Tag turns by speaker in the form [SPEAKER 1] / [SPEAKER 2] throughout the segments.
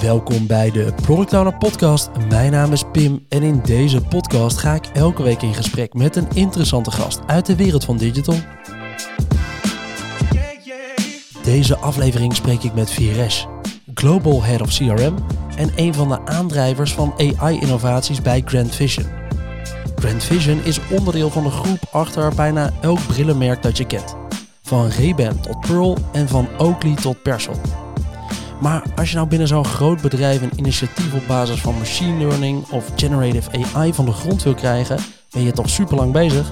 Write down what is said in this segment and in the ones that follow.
[SPEAKER 1] Welkom bij de Product Podcast. Mijn naam is Pim en in deze podcast ga ik elke week in gesprek met een interessante gast uit de wereld van digital. Deze aflevering spreek ik met Viresh, Global Head of CRM en een van de aandrijvers van AI-innovaties bij Grand Vision. Grand Vision is onderdeel van een groep achter bijna elk brillenmerk dat je kent. Van Ray-Ban tot Pearl en van Oakley tot Persol. Maar als je nou binnen zo'n groot bedrijf een initiatief op basis van machine learning of generative AI van de grond wil krijgen, ben je toch super lang bezig?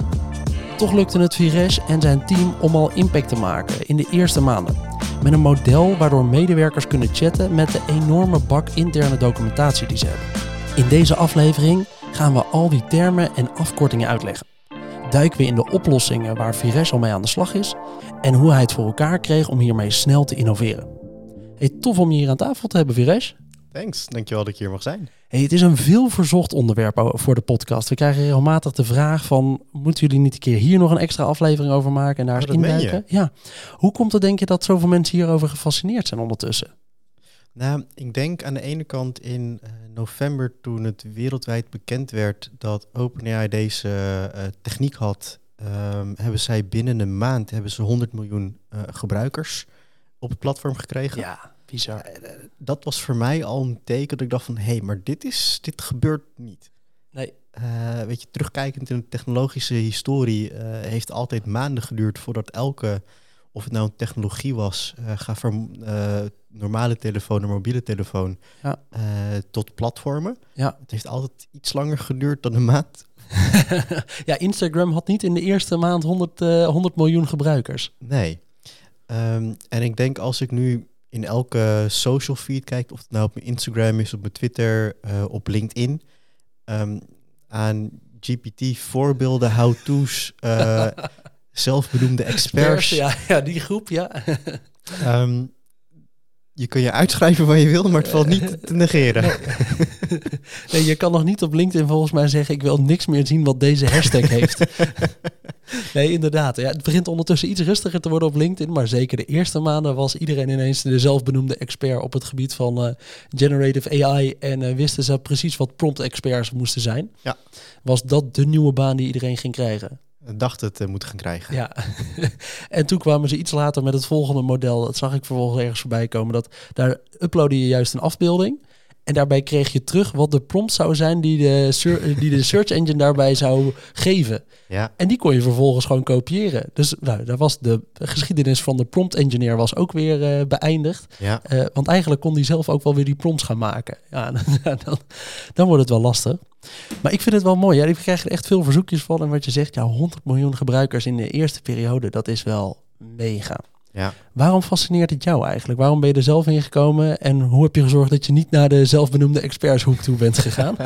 [SPEAKER 1] Toch lukte het Vires en zijn team om al impact te maken in de eerste maanden. Met een model waardoor medewerkers kunnen chatten met de enorme bak interne documentatie die ze hebben. In deze aflevering gaan we al die termen en afkortingen uitleggen. Duiken we in de oplossingen waar Vires al mee aan de slag is en hoe hij het voor elkaar kreeg om hiermee snel te innoveren. Hey, tof om je hier aan tafel te hebben, Vires.
[SPEAKER 2] Thanks, dankjewel dat ik hier mag zijn.
[SPEAKER 1] Hey, het is een veel verzocht onderwerp voor de podcast. We krijgen regelmatig de vraag van... moeten jullie niet een keer hier nog een extra aflevering over maken en daar eens
[SPEAKER 2] Oh,
[SPEAKER 1] induiken? Ja. Hoe komt het denk je dat zoveel mensen hierover gefascineerd zijn ondertussen?
[SPEAKER 2] Nou, ik denk aan de ene kant in eh, november toen het wereldwijd bekend werd dat OpenAI deze eh, techniek had, ehm, hebben zij binnen een maand hebben ze 100 miljoen eh, gebruikers op het platform gekregen.
[SPEAKER 1] Ja, bizar.
[SPEAKER 2] Eh, dat was voor mij al een teken dat ik dacht van, hé, hey, maar dit, is, dit gebeurt niet.
[SPEAKER 1] Nee.
[SPEAKER 2] Eh, weet je, terugkijkend in de technologische historie eh, heeft altijd maanden geduurd voordat elke, of het nou een technologie was, eh, ga van eh, normale telefoon naar mobiele telefoon,
[SPEAKER 1] Ja.
[SPEAKER 2] eh, tot platformen.
[SPEAKER 1] Ja.
[SPEAKER 2] Het heeft altijd iets langer geduurd dan een maand.
[SPEAKER 1] ja, Instagram had niet in de eerste maand 100, eh, 100 miljoen gebruikers.
[SPEAKER 2] Nee. Ehm, en ik denk als ik nu in elke social feed kijk, of het nou op mijn Instagram is, op mijn Twitter, eh, op LinkedIn, ehm, aan GPT-voorbeelden, how-to's, eh, zelfbenoemde experts.
[SPEAKER 1] Ja, ja, die groep, ja.
[SPEAKER 2] Ehm, je kun je uitschrijven wat je wil, maar het valt niet te negeren.
[SPEAKER 1] Nee, je kan nog niet op LinkedIn volgens mij zeggen... ik wil niks meer zien wat deze hashtag heeft. Nee, inderdaad. Ja, het begint ondertussen iets rustiger te worden op LinkedIn. Maar zeker de eerste maanden was iedereen ineens de zelfbenoemde expert op het gebied van eh, generative AI. En eh, wisten ze precies wat prompt experts moesten zijn.
[SPEAKER 2] Ja.
[SPEAKER 1] Was dat de nieuwe baan die iedereen ging krijgen?
[SPEAKER 2] Dacht het eh, moeten gaan krijgen.
[SPEAKER 1] Ja. en toen kwamen ze iets later met het volgende model. Dat zag ik vervolgens ergens voorbij komen. Dat daar uploadde je juist een afbeelding. En daarbij kreeg je terug wat de prompt zou zijn die de, sur- die de search engine daarbij zou geven.
[SPEAKER 2] Ja.
[SPEAKER 1] En die kon je vervolgens gewoon kopiëren. Dus nou, daar was de geschiedenis van de prompt engineer was ook weer eh, beëindigd.
[SPEAKER 2] ja.
[SPEAKER 1] Eh, want eigenlijk kon die zelf ook wel weer die prompts gaan maken. Ja, dan, dan, dan wordt het wel lastig. Maar ik vind het wel mooi. Ja, ik krijg er echt veel verzoekjes van. En wat je zegt, ja, 100 miljoen gebruikers in de eerste periode, dat is wel mega.
[SPEAKER 2] Ja.
[SPEAKER 1] Waarom fascineert het jou eigenlijk? Waarom ben je er zelf in gekomen? En hoe heb je gezorgd dat je niet naar de zelfbenoemde expertshoek toe bent gegaan?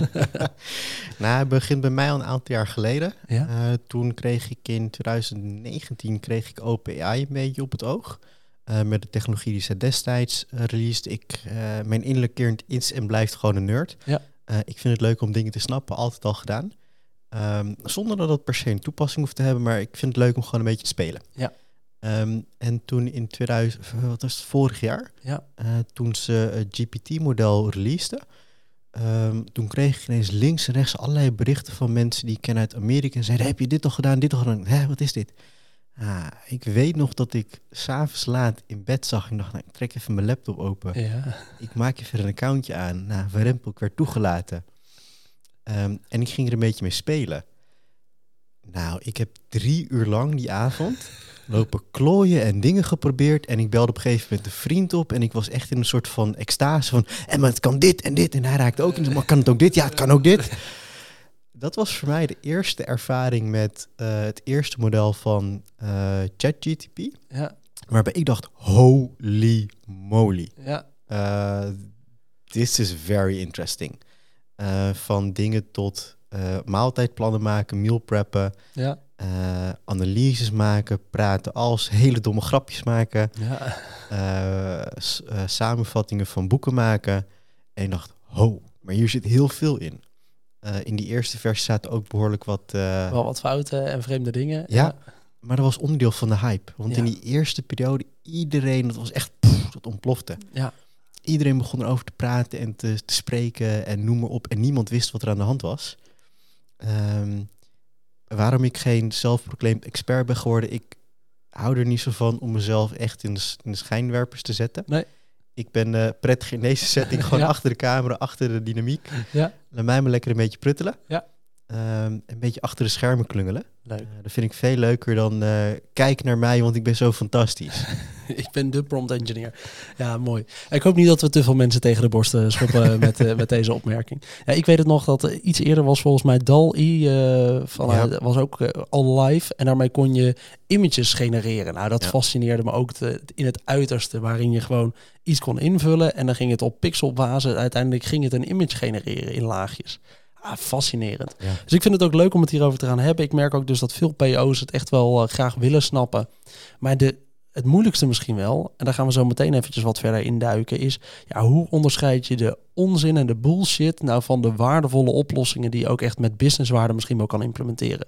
[SPEAKER 2] Nou, het begint bij mij al een aantal jaar geleden.
[SPEAKER 1] ja?
[SPEAKER 2] Eh, toen kreeg ik in 2019 kreeg ik OpenAI een beetje op het oog. Eh, met de technologie die ze destijds uh, released. Ik, mijn innerlijk kind is en blijft gewoon een nerd.
[SPEAKER 1] Ja.
[SPEAKER 2] Ik vind het leuk om dingen te snappen, altijd al gedaan. Um, zonder dat het per se een toepassing hoeft te hebben, maar ik vind het leuk om gewoon een beetje te spelen.
[SPEAKER 1] Ja.
[SPEAKER 2] Um, en toen in 2000, wat was het, vorig jaar,
[SPEAKER 1] ja.
[SPEAKER 2] uh, toen ze het GPT-model releaseden, um, toen kreeg ik ineens links en rechts allerlei berichten van mensen die ik ken uit Amerika en zeiden, heb je dit al gedaan, dit al gedaan? Hé, wat is dit? Ah, ik weet nog dat ik s'avonds laat in bed zag en dacht, nou, ik trek even mijn laptop open.
[SPEAKER 1] Ja.
[SPEAKER 2] Ik maak even een accountje aan. Nou, Verrempel, ik werd toegelaten. Um, en ik ging er een beetje mee spelen. Nou, ik heb drie uur lang die avond lopen klooien en dingen geprobeerd. En ik belde op een gegeven moment een vriend op. En ik was echt in een soort van extase van... En maar het kan dit en dit. En hij raakte ook in. Maar kan het ook dit? Ja, het kan ook dit. Dat was voor mij de eerste ervaring met uh, het eerste model van uh, ChatGTP.
[SPEAKER 1] Ja.
[SPEAKER 2] Waarbij ik dacht, holy moly.
[SPEAKER 1] Ja.
[SPEAKER 2] Uh, this is very interesting. Van dingen tot maaltijdplannen maken, meal preppen,
[SPEAKER 1] ja.
[SPEAKER 2] Uh, analyses maken, praten als, hele domme grapjes maken,
[SPEAKER 1] ja.
[SPEAKER 2] uh, samenvattingen van boeken maken. En ik dacht, ho, maar hier zit heel veel in. In die eerste versie zaten ook behoorlijk wat...
[SPEAKER 1] Wel wat fouten en vreemde dingen.
[SPEAKER 2] Ja, ja. maar dat was onderdeel van de hype. Want
[SPEAKER 1] Ja.
[SPEAKER 2] in die eerste periode, iedereen, dat was echt, pff, dat ontplofte.
[SPEAKER 1] Ja.
[SPEAKER 2] iedereen begon erover te praten en te, te spreken en noem maar op. En niemand wist wat er aan de hand was. Ehm, waarom ik geen zelfproclaimed expert ben geworden, ik hou er niet zo van om mezelf echt in de, in de schijnwerpers te zetten.
[SPEAKER 1] Nee.
[SPEAKER 2] Ik ben eh, prettig in deze setting, gewoon
[SPEAKER 1] Ja.
[SPEAKER 2] achter de camera, achter de dynamiek.
[SPEAKER 1] Ja.
[SPEAKER 2] Laat mij maar lekker een beetje pruttelen.
[SPEAKER 1] Ja.
[SPEAKER 2] Ehm, een beetje achter de schermen klungelen.
[SPEAKER 1] Leuk.
[SPEAKER 2] Eh, dat vind ik veel leuker dan eh kijk naar mij, want ik ben zo fantastisch.
[SPEAKER 1] Ik ben de prompt engineer. Ja, mooi. Ik hoop niet dat we te veel mensen tegen de borst eh, schoppen met, met deze opmerking. Ja, ik weet het nog dat iets eerder was volgens mij DAL-I van,
[SPEAKER 2] Ja.
[SPEAKER 1] was ook al live. En daarmee kon je images genereren. Nou, dat
[SPEAKER 2] Ja.
[SPEAKER 1] fascineerde me ook te- in het uiterste. Waarin je gewoon iets kon invullen. En dan ging het op pixelbasis. Uiteindelijk ging het een image genereren in laagjes. Ah, fascinerend.
[SPEAKER 2] Ja.
[SPEAKER 1] Dus ik vind het ook leuk om het hierover te gaan hebben. Ik merk ook dus dat veel PO's het echt wel eh, graag willen snappen. Maar de, het moeilijkste misschien wel, en daar gaan we zo meteen eventjes wat verder induiken, is ja, hoe onderscheid je de onzin en de bullshit nou van de waardevolle oplossingen die je ook echt met businesswaarde misschien wel kan implementeren.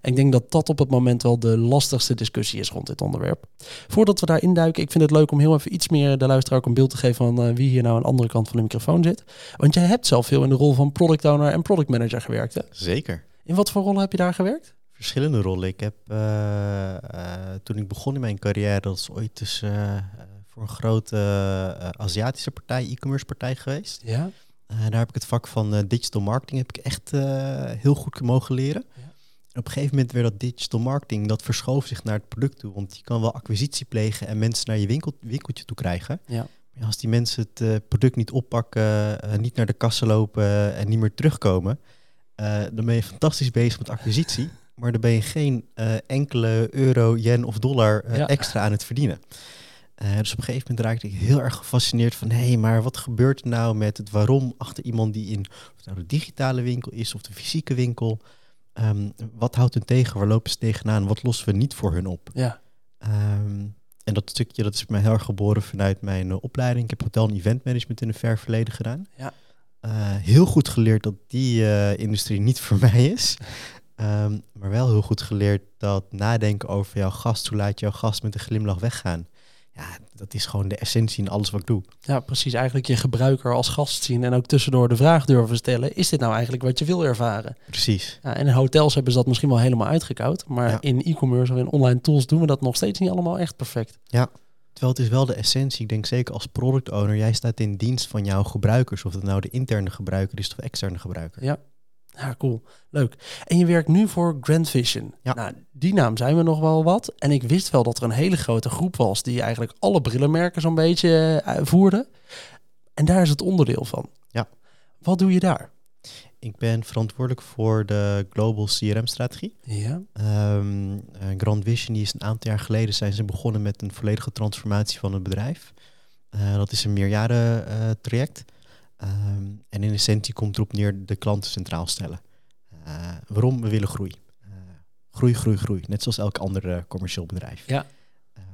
[SPEAKER 1] En ik denk dat dat op het moment wel de lastigste discussie is rond dit onderwerp. Voordat we daar induiken, ik vind het leuk om heel even iets meer de luisteraar ook een beeld te geven van eh, wie hier nou aan de andere kant van de microfoon zit. Want jij hebt zelf veel in de rol van product owner en product manager gewerkt. Hè?
[SPEAKER 2] Zeker.
[SPEAKER 1] In wat voor rollen heb je daar gewerkt?
[SPEAKER 2] Verschillende rollen. Ik heb eh, eh, toen ik begon in mijn carrière, dat is ooit dus eh, voor een grote Aziatische partij, e-commerce partij geweest.
[SPEAKER 1] Ja.
[SPEAKER 2] Daar heb ik het vak van digital marketing heb ik echt heel goed mogen leren.
[SPEAKER 1] Ja.
[SPEAKER 2] En op een gegeven moment werd dat digital marketing, dat verschoof zich naar het product toe. Want je kan wel acquisitie plegen en mensen naar je winkel, winkeltje toe krijgen.
[SPEAKER 1] Ja.
[SPEAKER 2] Maar als die mensen het product niet oppakken, niet naar de kassa lopen en niet meer terugkomen, dan ben je fantastisch bezig met acquisitie. Maar dan ben je geen eh, enkele euro, yen of dollar eh,
[SPEAKER 1] Ja.
[SPEAKER 2] extra aan het verdienen. Eh, dus op een gegeven moment raakte ik heel erg gefascineerd van... hé, hey, maar wat gebeurt er nou met het waarom achter iemand die in... of nou de digitale winkel is of de fysieke winkel... Ehm, wat houdt hun tegen? Waar lopen ze tegenaan? Wat lossen we niet voor hun op?
[SPEAKER 1] Ja.
[SPEAKER 2] Ehm, en dat stukje dat is mij heel erg geboren vanuit mijn opleiding. Ik heb hotel- en eventmanagement in een ver verleden gedaan.
[SPEAKER 1] Ja.
[SPEAKER 2] Heel goed geleerd dat die industrie niet voor mij is. Ehm, maar wel heel goed geleerd dat nadenken over jouw gast, hoe laat jouw gast met een glimlach weggaan. Ja, dat is gewoon de essentie in alles wat ik doe.
[SPEAKER 1] Ja, precies. Eigenlijk je gebruiker als gast zien en ook tussendoor de vraag durven stellen. Is dit nou eigenlijk wat je wil ervaren?
[SPEAKER 2] Precies.
[SPEAKER 1] Ja, en in hotels hebben ze dat misschien wel helemaal uitgekoud. Maar
[SPEAKER 2] Ja.
[SPEAKER 1] in e-commerce of in online tools doen we dat nog steeds niet allemaal echt perfect.
[SPEAKER 2] Terwijl het is wel de essentie. Ik denk zeker als product owner, jij staat in dienst van jouw gebruikers. Of het nou de interne gebruiker is of externe gebruiker.
[SPEAKER 1] Ja. Ja, cool. Leuk. En je werkt nu voor Grand Vision.
[SPEAKER 2] Ja.
[SPEAKER 1] Nou, die naam zijn we nog wel wat. En ik wist wel dat er een hele grote groep was die eigenlijk alle brillenmerken zo'n beetje eh, voerde. En daar is het onderdeel van.
[SPEAKER 2] Ja.
[SPEAKER 1] Wat doe je daar?
[SPEAKER 2] Ik ben verantwoordelijk voor de Global CRM-strategie.
[SPEAKER 1] Ja.
[SPEAKER 2] Ehm, eh, Grand Vision die is een aantal jaar geleden zijn ze begonnen met een volledige transformatie van het bedrijf. Eh, dat is een meerjaren traject. Ehm, en in essentie komt erop neer de klanten centraal stellen. Eh, waarom? We willen groei. Eh, groei, groei, groei. Net zoals elk ander eh, commercieel bedrijf.
[SPEAKER 1] Ja.
[SPEAKER 2] Ehm,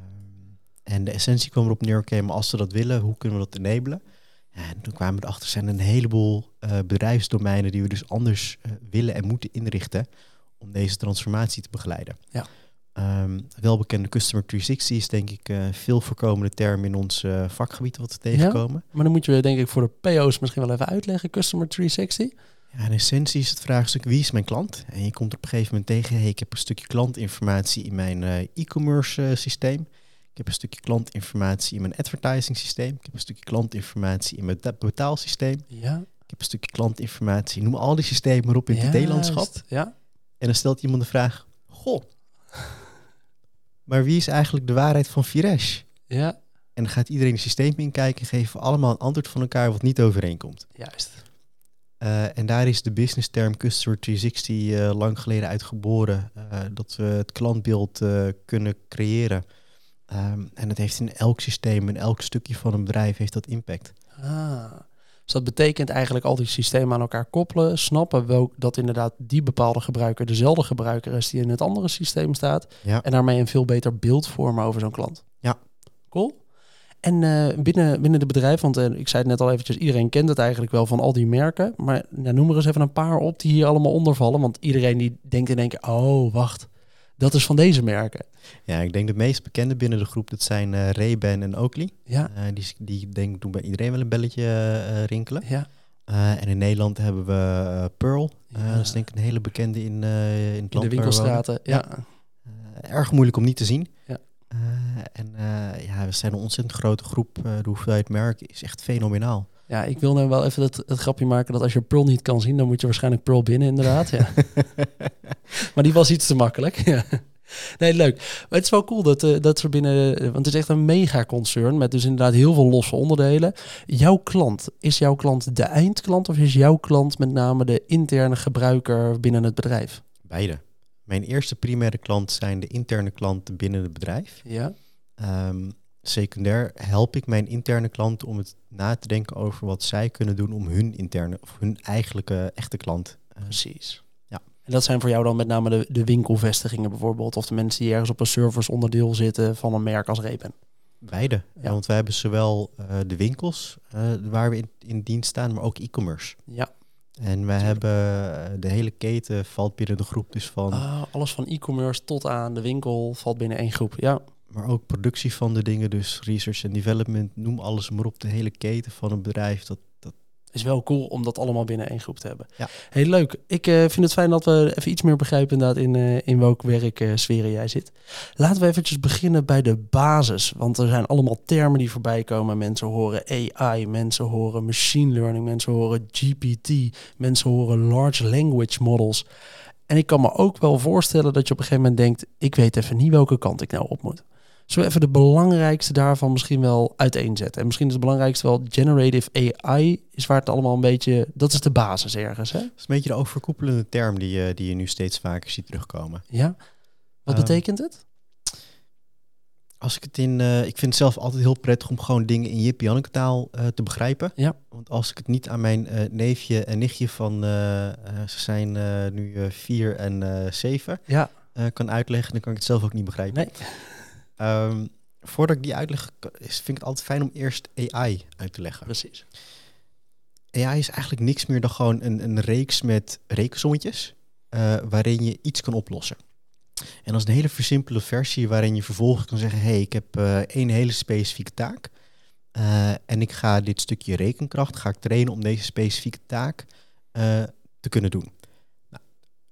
[SPEAKER 2] en de essentie kwam erop neer, oké, maar als ze dat willen, hoe kunnen we dat enabelen? Ja, en toen kwamen we erachter, zijn een heleboel bedrijfsdomeinen die we dus anders willen en moeten inrichten om deze transformatie te begeleiden.
[SPEAKER 1] Ja.
[SPEAKER 2] Ehm, welbekende Customer 360 is denk ik een veel voorkomende term in ons eh, vakgebied wat we tegenkomen.
[SPEAKER 1] Maar dan moet je denk ik voor de PO's misschien wel even uitleggen. Customer 360.
[SPEAKER 2] Ja, in essentie is het vraagstuk wie is mijn klant? En je komt op een gegeven moment tegen, hey, ik heb een stukje klantinformatie in mijn eh, e-commerce eh, systeem. Ik heb een stukje klantinformatie in mijn advertising systeem. Ik heb een stukje klantinformatie in mijn betaalsysteem.
[SPEAKER 1] Ja.
[SPEAKER 2] Ik heb een stukje klantinformatie. Noem al die systemen maar op in het IT-landschap.
[SPEAKER 1] Juist. Ja.
[SPEAKER 2] En dan stelt iemand de vraag, goh, maar wie is eigenlijk de waarheid van Viresh?
[SPEAKER 1] Ja.
[SPEAKER 2] En dan gaat iedereen het systeem inkijken en geven we allemaal een antwoord van elkaar wat niet overeenkomt.
[SPEAKER 1] Juist.
[SPEAKER 2] Eh, en daar is de business term Customer 360 eh, lang geleden uitgeboren. eh dat we het klantbeeld kunnen creëren. Ehm, en het heeft in elk systeem, in elk stukje van een bedrijf, heeft dat impact.
[SPEAKER 1] Ah. Dus dat betekent eigenlijk al die systemen aan elkaar koppelen, snappen welk, dat inderdaad die bepaalde gebruiker dezelfde gebruiker is die in het andere systeem staat.
[SPEAKER 2] Ja.
[SPEAKER 1] En daarmee een veel beter beeld vormen over zo'n klant.
[SPEAKER 2] Ja.
[SPEAKER 1] Cool. En eh, binnen, binnen de bedrijf, want eh, ik zei het net al eventjes, iedereen kent het eigenlijk wel van al die merken. Maar nou, noem er eens even een paar op die hier allemaal onder vallen. Want iedereen die denkt in één keer, oh wacht, Dat is van deze merken.
[SPEAKER 2] Ja, ik denk de meest bekende binnen de groep, dat zijn eh Ray-Ban en Oakley.
[SPEAKER 1] Ja,
[SPEAKER 2] Eh, die, die denk ik doen bij iedereen wel een belletje eh, rinkelen.
[SPEAKER 1] ja.
[SPEAKER 2] En in Nederland hebben we Pearl.
[SPEAKER 1] Ja.
[SPEAKER 2] dat is denk ik een hele bekende in, in het
[SPEAKER 1] In
[SPEAKER 2] land
[SPEAKER 1] de
[SPEAKER 2] waar we
[SPEAKER 1] winkelstraten. Ja.
[SPEAKER 2] erg moeilijk om niet te zien.
[SPEAKER 1] Ja.
[SPEAKER 2] En ja, we zijn een ontzettend grote groep. De hoeveelheid merken is echt fenomenaal.
[SPEAKER 1] Ja, ik wil nou wel even het, het grapje maken dat als je Pearl niet kan zien, dan moet je waarschijnlijk Pearl binnen, inderdaad. Ja. maar die was iets te makkelijk. Ja. Nee, leuk. Maar het is wel cool dat, eh, dat ze binnen... Want het is echt een mega concern met dus inderdaad heel veel losse onderdelen. Jouw klant, is jouw klant de eindklant of is jouw klant met name de interne gebruiker binnen het bedrijf?
[SPEAKER 2] Beide. Mijn eerste primaire klant zijn de interne klanten binnen het bedrijf.
[SPEAKER 1] Ja.
[SPEAKER 2] Ehm, secundair help ik mijn interne klanten om het na te denken over wat zij kunnen doen om hun interne of hun eigenlijke echte klant. eh,
[SPEAKER 1] Precies.
[SPEAKER 2] Ja.
[SPEAKER 1] En dat zijn voor jou dan met name de, de winkelvestigingen bijvoorbeeld, of de mensen die ergens op een service onderdeel zitten van een merk als Reben.
[SPEAKER 2] beide.
[SPEAKER 1] Ja.
[SPEAKER 2] Want wij hebben zowel eh, de winkels eh, waar we in, in dienst staan, maar ook e-commerce.
[SPEAKER 1] Ja.
[SPEAKER 2] En wij hebben de hele keten valt binnen de groep dus van,
[SPEAKER 1] Ah, alles van e-commerce tot aan de winkel valt binnen één groep. Ja,
[SPEAKER 2] maar ook productie van de dingen, dus research en development, noem alles maar op. De hele keten van een bedrijf, dat, dat
[SPEAKER 1] is wel cool om dat allemaal binnen één groep te hebben.
[SPEAKER 2] Ja.
[SPEAKER 1] Heel leuk. Ik eh, vind het fijn dat we even iets meer begrijpen inderdaad in, eh, in welk werksferen jij zit. Laten we eventjes beginnen bij de basis. Want er zijn allemaal termen die voorbij komen. Mensen horen AI, mensen horen machine learning, mensen horen GPT, mensen horen large language models. En ik kan me ook wel voorstellen dat je op een gegeven moment denkt, ik weet even niet welke kant ik nou op moet. Zullen we even de belangrijkste daarvan misschien wel uiteenzetten? En misschien is het belangrijkste wel generative AI, is waar het allemaal een beetje... Dat is de basis ergens, hè?
[SPEAKER 2] is een beetje de overkoepelende term die, je die je nu steeds vaker ziet terugkomen.
[SPEAKER 1] Ja. Wat
[SPEAKER 2] Ehm,
[SPEAKER 1] betekent het?
[SPEAKER 2] Als ik het in, eh, ik vind het zelf altijd heel prettig om gewoon dingen in Jip Janneke taal eh, te begrijpen.
[SPEAKER 1] Ja.
[SPEAKER 2] Want als ik het niet aan mijn eh, neefje en nichtje van, eh, eh, ze zijn eh, nu eh, vier en eh, zeven,
[SPEAKER 1] Ja.
[SPEAKER 2] eh, kan uitleggen, dan kan ik het zelf ook niet begrijpen.
[SPEAKER 1] Nee.
[SPEAKER 2] Ehm, voordat ik die uitleg, vind ik het altijd fijn om eerst AI uit te leggen.
[SPEAKER 1] Precies.
[SPEAKER 2] AI is eigenlijk niks meer dan gewoon een, een reeks met rekensommetjes eh, waarin je iets kan oplossen. En dat is een hele versimpelde versie waarin je vervolgens kan zeggen, hey, ik heb eh één hele specifieke taak eh, en ik ga dit stukje rekenkracht ga ik trainen om deze specifieke taak te kunnen doen. Nou,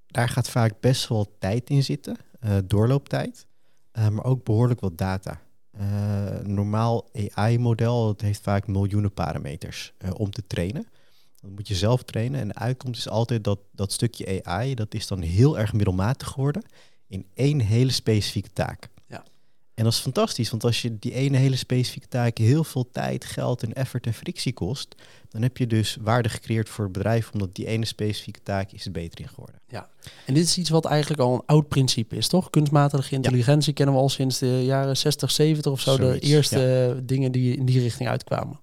[SPEAKER 2] daar gaat vaak best wel tijd in zitten, doorlooptijd, eh, maar ook behoorlijk wat data. Een normaal AI-model heeft vaak miljoenen parameters eh, om te trainen. Dat moet je zelf trainen. En de uitkomst is altijd dat dat stukje AI, dat is dan heel erg middelmatig geworden in één hele specifieke taak.
[SPEAKER 1] Ja.
[SPEAKER 2] En dat is fantastisch, want als je die ene hele specifieke taak heel veel tijd, geld en effort en frictie kost, dan heb je dus waarde gecreëerd voor het bedrijf, omdat die ene specifieke taak is er beter in geworden.
[SPEAKER 1] En dit is iets wat eigenlijk al een oud principe is, toch? Kunstmatige intelligentie kennen we al sinds de jaren 60, 70 of zo.
[SPEAKER 2] Zoiets,
[SPEAKER 1] de eerste dingen die in die richting uitkwamen.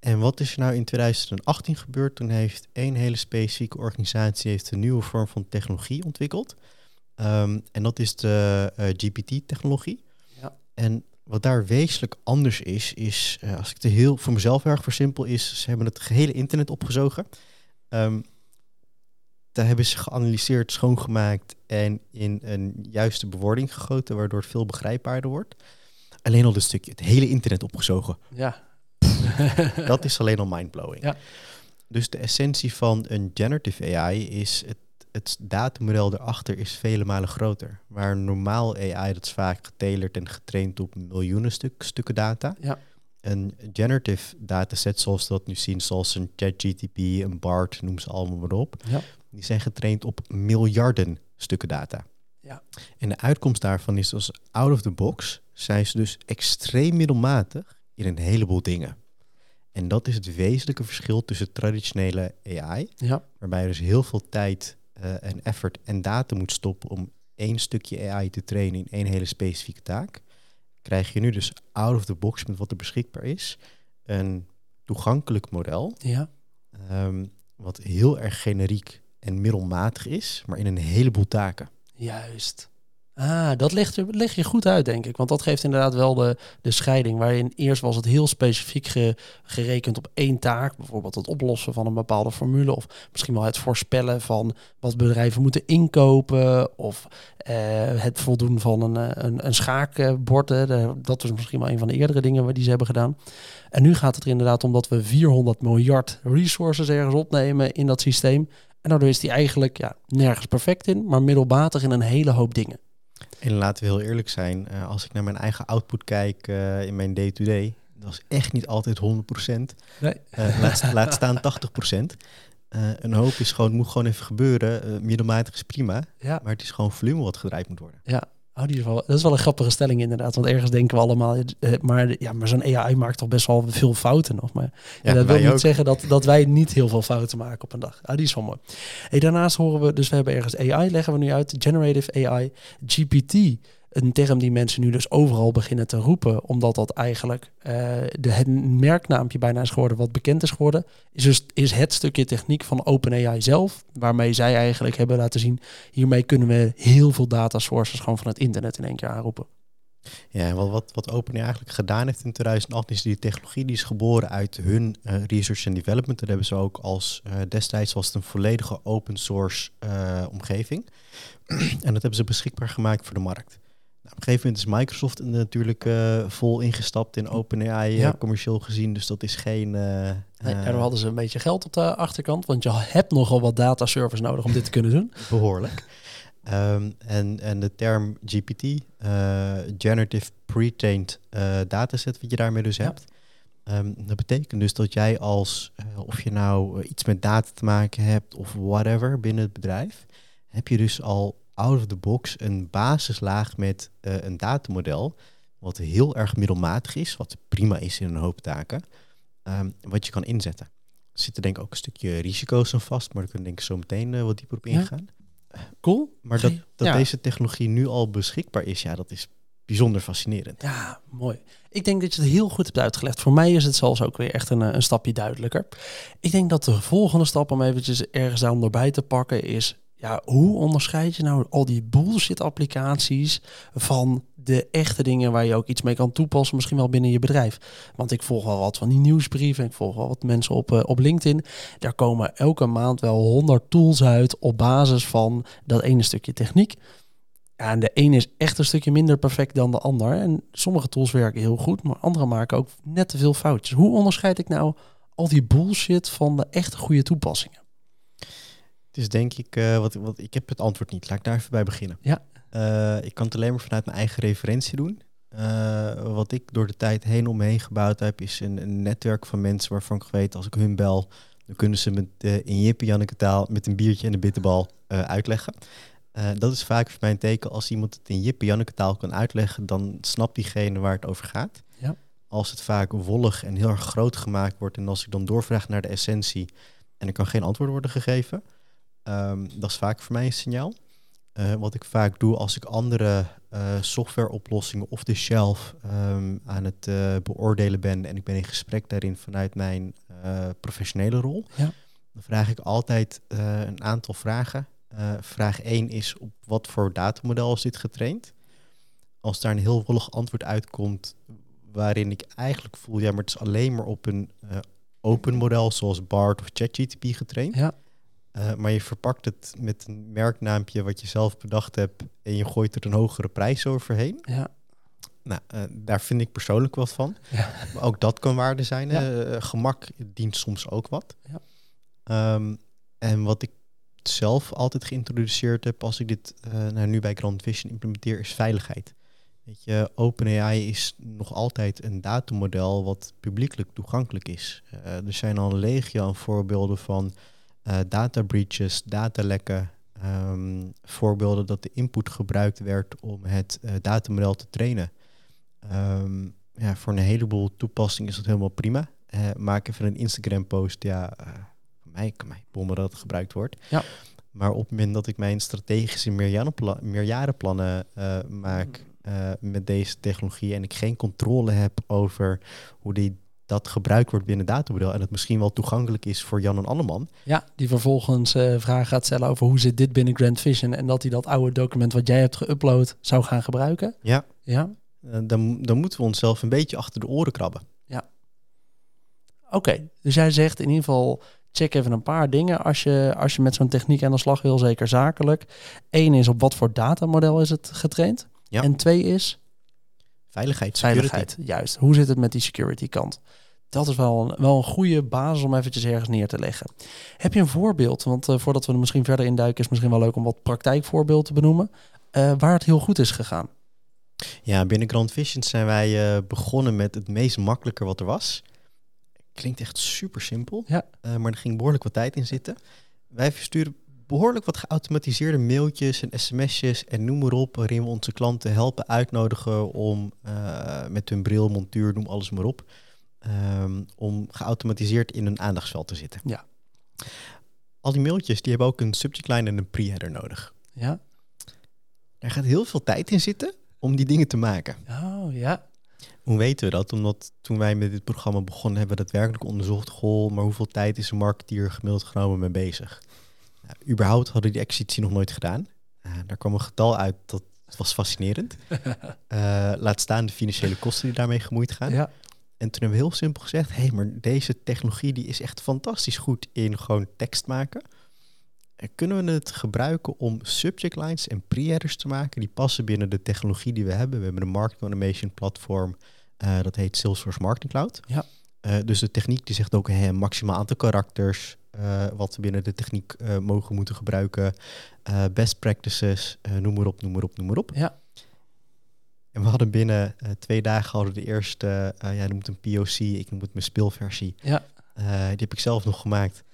[SPEAKER 2] En wat is er nou in 2018 gebeurd? Toen heeft één hele specifieke organisatie heeft een nieuwe vorm van technologie ontwikkeld. Ehm, en dat is de eh, GPT-technologie. En wat daar wezenlijk anders is, is, eh, als ik het heel voor mezelf erg versimpel, is ze hebben het gehele internet opgezogen. Ehm, daar hebben ze geanalyseerd, schoongemaakt en in een juiste bewoording gegoten, waardoor het veel begrijpbaarder wordt. Alleen al dit stukje, het hele internet opgezogen.
[SPEAKER 1] Ja.
[SPEAKER 2] Dat is alleen al mindblowing.
[SPEAKER 1] Ja.
[SPEAKER 2] Dus de essentie van een generative AI is het, het datamodel erachter is vele malen groter. Waar normaal AI dat is vaak getalerd en getraind op miljoenen stuk, stukken data.
[SPEAKER 1] Ja.
[SPEAKER 2] Een generative dataset zoals we dat nu zien, zoals een ChatGTP, een BART, noem ze allemaal maar op.
[SPEAKER 1] Ja.
[SPEAKER 2] Die zijn getraind op miljarden stukken data.
[SPEAKER 1] Ja.
[SPEAKER 2] En de uitkomst daarvan is dus out of the box zijn ze dus extreem middelmatig in een heleboel dingen. En dat is het wezenlijke verschil tussen traditionele AI,
[SPEAKER 1] ja.
[SPEAKER 2] waarbij je dus heel veel tijd eh, en effort en data moet stoppen om één stukje AI te trainen in één hele specifieke taak. Krijg je nu dus out of the box met wat er beschikbaar is, een toegankelijk model,
[SPEAKER 1] Ja.
[SPEAKER 2] ehm, wat heel erg generiek en middelmatig is, maar in een heleboel taken.
[SPEAKER 1] Juist. Ah, dat ligt, er- leg je goed uit, denk ik. Want dat geeft inderdaad wel de, de scheiding. Waarin eerst was het heel specifiek ge- gerekend op één taak. Bijvoorbeeld het oplossen van een bepaalde formule. Of misschien wel het voorspellen van wat bedrijven moeten inkopen. Of eh, het voldoen van een, eh, een, een schaakbord. hè. Dat was misschien wel een van de eerdere dingen die ze hebben gedaan. En nu gaat het er inderdaad om dat we 400 miljard resources ergens opnemen in dat systeem. En daardoor is die eigenlijk ja, nergens perfect in, maar middelmatig in een hele hoop dingen.
[SPEAKER 2] En laten we heel eerlijk zijn, eh, als ik naar mijn eigen output kijk eh, in mijn day-to-day, dat is echt niet altijd 100%.
[SPEAKER 1] Nee.
[SPEAKER 2] Eh, laat, laat staan 80%. Eh, een hoop is gewoon, moet gewoon even gebeuren. Middelmatig is prima,
[SPEAKER 1] Ja,
[SPEAKER 2] maar het is gewoon volume wat gedraaid moet worden.
[SPEAKER 1] Oh, die is wel, dat is wel een grappige stelling inderdaad. Want ergens denken we allemaal, eh, maar, ja, maar zo'n AI maakt toch best wel veel fouten nog. Maar ja, dat wil niet
[SPEAKER 2] ook.
[SPEAKER 1] zeggen dat, dat wij niet heel veel fouten maken op een dag. Ah, die is wel mooi. Hey, daarnaast horen we, dus we hebben ergens AI, leggen we nu uit, generative AI, GPT. Een term die mensen nu dus overal beginnen te roepen, omdat dat eigenlijk eh, de, het merknaampje bijna is geworden, wat bekend is geworden, is, dus, is het stukje techniek van OpenAI zelf, waarmee zij eigenlijk hebben laten zien, hiermee kunnen we heel veel data sources gewoon van het internet in één keer aanroepen.
[SPEAKER 2] Ja, wat, wat, wat OpenAI eigenlijk gedaan heeft in 2008 is die technologie die is geboren uit hun eh, research en development. Dat hebben ze ook als eh, destijds was het een volledige open source omgeving. en dat hebben ze beschikbaar gemaakt voor de markt. Nou, op een gegeven moment is Microsoft natuurlijk eh, vol ingestapt in OpenAI, eh,
[SPEAKER 1] Ja.
[SPEAKER 2] commercieel gezien. Dus dat is geen...
[SPEAKER 1] Nee,
[SPEAKER 2] eh,
[SPEAKER 1] daardoor hadden ze een beetje geld op de achterkant, want je hebt nogal wat data servers nodig om dit te kunnen doen.
[SPEAKER 2] behoorlijk. Ehm, en, en de term GPT, Generative Pre-trained Dataset, wat je daarmee dus
[SPEAKER 1] Ja.
[SPEAKER 2] hebt. Ehm, dat betekent dus dat jij als, of je nou iets met data te maken hebt of whatever binnen het bedrijf, heb je dus al out of the box een basislaag met eh, een datamodel, wat heel erg middelmatig is, wat prima is in een hoop taken, ehm, wat je kan inzetten. Er zitten denk ik ook een stukje risico's aan vast, maar daar kunnen denk ik zo meteen eh, wat dieper op
[SPEAKER 1] Ja.
[SPEAKER 2] ingaan.
[SPEAKER 1] Cool.
[SPEAKER 2] Maar dat, dat
[SPEAKER 1] ja.
[SPEAKER 2] deze technologie nu al beschikbaar is, ja, dat is bijzonder fascinerend.
[SPEAKER 1] Ja, mooi. Ik denk dat je het heel goed hebt uitgelegd. Voor mij is het zelfs ook weer echt een, eh, een stapje duidelijker. Ik denk dat de volgende stap om eventjes ergens daarom erbij te pakken is... Ja, hoe onderscheid je nou al die bullshit applicaties van de echte dingen waar je ook iets mee kan toepassen, misschien wel binnen je bedrijf. Want ik volg wel wat van die nieuwsbrieven, ik volg wel wat mensen op, eh, op LinkedIn. Daar komen elke maand wel honderd tools uit op basis van dat ene stukje techniek. En de ene is echt een stukje minder perfect dan de ander. En sommige tools werken heel goed, maar andere maken ook net te veel foutjes. Hoe onderscheid ik nou al die bullshit van de echte goede toepassingen?
[SPEAKER 2] Het is denk ik, eh, wat, wat, ik heb het antwoord niet. Laat ik daar even bij beginnen.
[SPEAKER 1] Ja.
[SPEAKER 2] Eh, ik kan het alleen maar vanuit mijn eigen referentie doen. Eh, wat ik door de tijd heen om me heen gebouwd heb, is een, een netwerk van mensen waarvan ik weet, als ik hun bel, dan kunnen ze met in Jippe Janneke taal met een biertje en een bitterbal uitleggen. Dat is vaak voor mij een teken, als iemand het in Jippe Janneke taal kan uitleggen, dan snapt diegene waar het over gaat.
[SPEAKER 1] Ja.
[SPEAKER 2] Als het vaak wollig en heel erg groot gemaakt wordt en als ik dan doorvraag naar de essentie en er kan geen antwoord worden gegeven, ehm, dat is vaak voor mij een signaal. Eh, wat ik vaak doe als ik andere eh, softwareoplossingen of de shelf ehm, aan het eh, beoordelen ben en ik ben in gesprek daarin vanuit mijn professionele rol,
[SPEAKER 1] Ja.
[SPEAKER 2] dan vraag ik altijd een aantal vragen. Vraag 1 is op wat voor datamodel is dit getraind? Als daar een heel wollig antwoord uitkomt waarin ik eigenlijk voel, ja, maar het is alleen maar op een open model zoals BART of ChatGTP getraind.
[SPEAKER 1] Ja.
[SPEAKER 2] Eh, maar je verpakt het met een merknaampje wat je zelf bedacht hebt en je gooit er een hogere prijs overheen.
[SPEAKER 1] Ja,
[SPEAKER 2] Nou, eh, daar vind ik persoonlijk wat van.
[SPEAKER 1] Ja.
[SPEAKER 2] Maar ook dat kan waarde zijn.
[SPEAKER 1] Ja.
[SPEAKER 2] Eh, gemak dient soms ook wat.
[SPEAKER 1] Ja.
[SPEAKER 2] Ehm, en wat ik zelf altijd geïntroduceerd heb als ik dit nou, nu bij Grand Vision implementeer, is veiligheid. Weet je, OpenAI is nog altijd een datamodel wat publiekelijk toegankelijk is. Er zijn al een legio aan voorbeelden van eh data breaches, datalekken, ehm, voorbeelden dat de input gebruikt werd om het eh, datamodel te trainen. Ehm, ja, voor een heleboel toepassingen is dat helemaal prima. Eh, maak even een Instagram post, ja, mij, kan mij bommen dat het gebruikt wordt.
[SPEAKER 1] Ja.
[SPEAKER 2] Maar op het moment dat ik mijn strategische meerjarenpla- meerjarenplannen maak eh, met deze technologie en ik geen controle heb over hoe die dat gebruikt wordt binnen datamodel en het misschien wel toegankelijk is voor Jan en Anneman.
[SPEAKER 1] Ja, die vervolgens eh vragen gaat stellen over hoe zit dit binnen Grand Vision en dat hij dat oude document wat jij hebt geüpload zou gaan gebruiken.
[SPEAKER 2] Ja,
[SPEAKER 1] Ja,
[SPEAKER 2] eh, dan, dan moeten we onszelf een beetje achter de oren krabben.
[SPEAKER 1] oké. Dus jij zegt in ieder geval check even een paar dingen als je, als je met zo'n techniek aan de slag wil, zeker zakelijk. Eén is op wat voor datamodel is het getraind.
[SPEAKER 2] Ja.
[SPEAKER 1] En twee is
[SPEAKER 2] Veiligheid, security.
[SPEAKER 1] veiligheid. Juist. Hoe zit het met die security kant? Dat is wel een, wel een goede basis om eventjes ergens neer te leggen. Heb je een voorbeeld? Want eh, voordat we er misschien verder induiken, is het misschien wel leuk om wat praktijkvoorbeeld te benoemen. eh, waar het heel goed is gegaan.
[SPEAKER 2] Ja, binnen Grand Vision zijn wij eh, begonnen met het meest makkelijke wat er was. Klinkt echt super simpel,
[SPEAKER 1] Ja.
[SPEAKER 2] maar er ging behoorlijk wat tijd in zitten. Wij versturen behoorlijk wat geautomatiseerde mailtjes en sms'jes en noem maar op, waarin we onze klanten helpen uitnodigen om met hun bril, montuur, noem alles maar op, ehm, om geautomatiseerd in een aandachtsveld te zitten.
[SPEAKER 1] Ja.
[SPEAKER 2] Al die mailtjes die hebben ook een subject line en een pre-header nodig.
[SPEAKER 1] Ja.
[SPEAKER 2] Er gaat heel veel tijd in zitten om die dingen te maken.
[SPEAKER 1] Oh ja.
[SPEAKER 2] Hoe weten we dat? Omdat toen wij met dit programma begonnen, hebben we daadwerkelijk onderzocht. Goh, maar hoeveel tijd is een marketeer gemiddeld genomen mee bezig? Nou, überhaupt hadden die exercitie nog nooit gedaan. Uh, daar kwam een getal uit, dat was fascinerend. Uh, laat staan de financiële kosten die daarmee gemoeid gaan.
[SPEAKER 1] ja.
[SPEAKER 2] En toen hebben we heel simpel gezegd, hé, hey, maar deze technologie die is echt fantastisch goed in gewoon tekst maken. En kunnen we het gebruiken om subject lines en pre-headers te maken die passen binnen de technologie die we hebben? We hebben een marketing automation platform, uh, dat heet Salesforce Marketing Cloud.
[SPEAKER 1] Ja.
[SPEAKER 2] Uh, dus de techniek die zegt ook hey, maximaal aantal karakters, uh, wat we binnen de techniek mogen moeten gebruiken, best practices, noem maar op, noem maar op, noem maar op.
[SPEAKER 1] Ja.
[SPEAKER 2] En we hadden binnen twee dagen hadden de eerste, ja, noem het een POC, ik noem het mijn speelversie.
[SPEAKER 1] Ja.
[SPEAKER 2] die heb ik zelf nog gemaakt.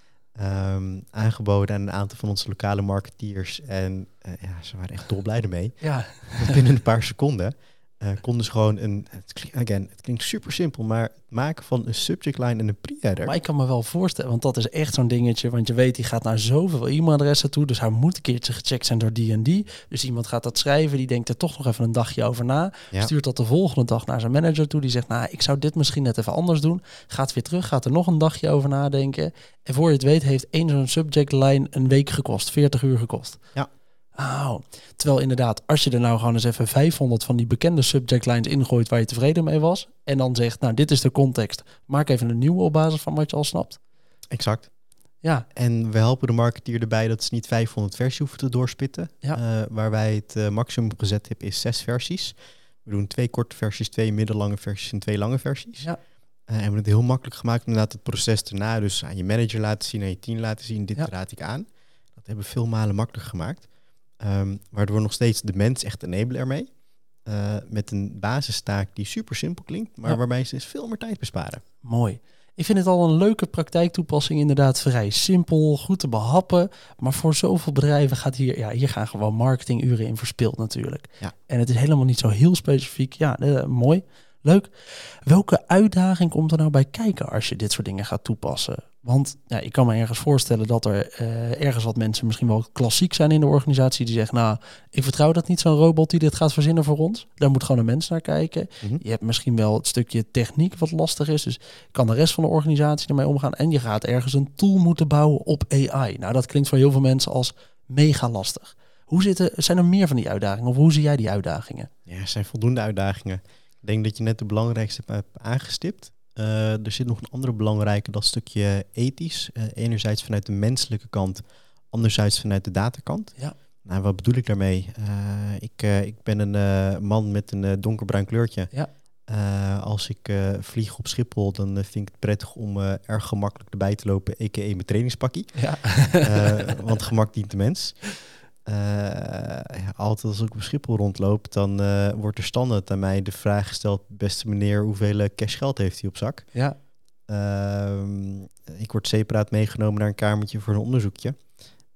[SPEAKER 2] Um, aangeboden aan een aantal van onze lokale marketeers. En uh, ja, ze waren echt dolblij ermee.
[SPEAKER 1] Ja.
[SPEAKER 2] Binnen een paar seconden uh, konden ze gewoon een... Het klinkt, again, het klinkt super simpel, maar het maken van een subject line en een pre-header...
[SPEAKER 1] Maar ik kan me wel voorstellen, want dat is echt zo'n dingetje. Want je weet, die gaat naar zoveel e-mailadressen toe. Dus hij moet een keertje gecheckt zijn door die en die. Dus iemand gaat dat schrijven, die denkt er toch nog even een dagje over na. Ja. Stuurt dat de volgende dag naar zijn manager toe. Die zegt, nou, ik zou dit misschien net even anders doen. Gaat weer terug, gaat er nog een dagje over nadenken. En voor je het weet, heeft één zo'n subject line een week gekost. 40 uur gekost.
[SPEAKER 2] Ja.
[SPEAKER 1] Oh. Terwijl inderdaad, als je er nou gewoon eens even 500 van die bekende subject lines ingooit waar je tevreden mee was. En dan zegt, nou, dit is de context. Maak even een nieuwe op basis van wat je al snapt.
[SPEAKER 2] Exact.
[SPEAKER 1] Ja.
[SPEAKER 2] En we helpen de marketeer erbij dat ze niet 500 versies hoeven te doorspitten.
[SPEAKER 1] Ja.
[SPEAKER 2] Uh, waar wij het uh, maximum gezet hebben is zes versies. We doen twee korte versies, twee middellange versies en twee lange versies.
[SPEAKER 1] Ja.
[SPEAKER 2] Uh, en we hebben het heel makkelijk gemaakt om inderdaad het proces daarna dus aan je manager laten zien, aan je team laten zien. Dit
[SPEAKER 1] Ja.
[SPEAKER 2] raad ik aan. Dat hebben we veel malen makkelijker gemaakt. Um, waardoor nog steeds de mens echt enabelen ermee. Uh, met een basistaak die super simpel klinkt, maar
[SPEAKER 1] Ja.
[SPEAKER 2] waarbij ze dus veel meer tijd besparen.
[SPEAKER 1] Mooi. Ik vind het al een leuke praktijktoepassing, inderdaad vrij simpel, goed te behappen. Maar voor zoveel bedrijven gaat hier, ja, hier gaan gewoon marketinguren in verspild natuurlijk.
[SPEAKER 2] Ja.
[SPEAKER 1] En het is helemaal niet zo heel specifiek. Ja, eh, mooi, leuk. Welke uitdaging komt er nou bij kijken als je dit soort dingen gaat toepassen? Want ja, ik kan me ergens voorstellen dat er eh, ergens wat mensen misschien wel klassiek zijn in de organisatie. Die zeggen, nou, ik vertrouw dat niet zo'n robot die dit gaat verzinnen voor ons. Daar moet gewoon een mens naar kijken.
[SPEAKER 2] Mhm.
[SPEAKER 1] Je hebt misschien wel het stukje techniek wat lastig is. Dus kan de rest van de organisatie ermee omgaan. En je gaat ergens een tool moeten bouwen op AI. Nou, dat klinkt voor heel veel mensen als mega lastig. Hoe zitten, zijn er meer van die uitdagingen? Of hoe zie jij die uitdagingen?
[SPEAKER 2] Ja, er zijn voldoende uitdagingen. Ik denk dat je net de belangrijkste hebt aangestipt. Uh, er zit nog een andere belangrijke, dat stukje ethisch. Uh, enerzijds vanuit de menselijke kant, anderzijds vanuit de datakant.
[SPEAKER 1] Ja.
[SPEAKER 2] Nou, wat bedoel ik daarmee? Uh, ik, ik ben een man met een donkerbruin kleurtje.
[SPEAKER 1] Ja.
[SPEAKER 2] als ik vlieg op Schiphol, dan vind ik het prettig om erg gemakkelijk erbij te lopen, a.k.a. mijn trainingspakkie.
[SPEAKER 1] Ja.
[SPEAKER 2] want gemak dient de mens. Ja, altijd als ik op Schiphol rondloop, dan uh, wordt er standaard aan mij de vraag gesteld: beste meneer, hoeveel cashgeld heeft hij op zak?
[SPEAKER 1] Ja.
[SPEAKER 2] Uh, ik word separaat meegenomen naar een kamertje voor een onderzoekje.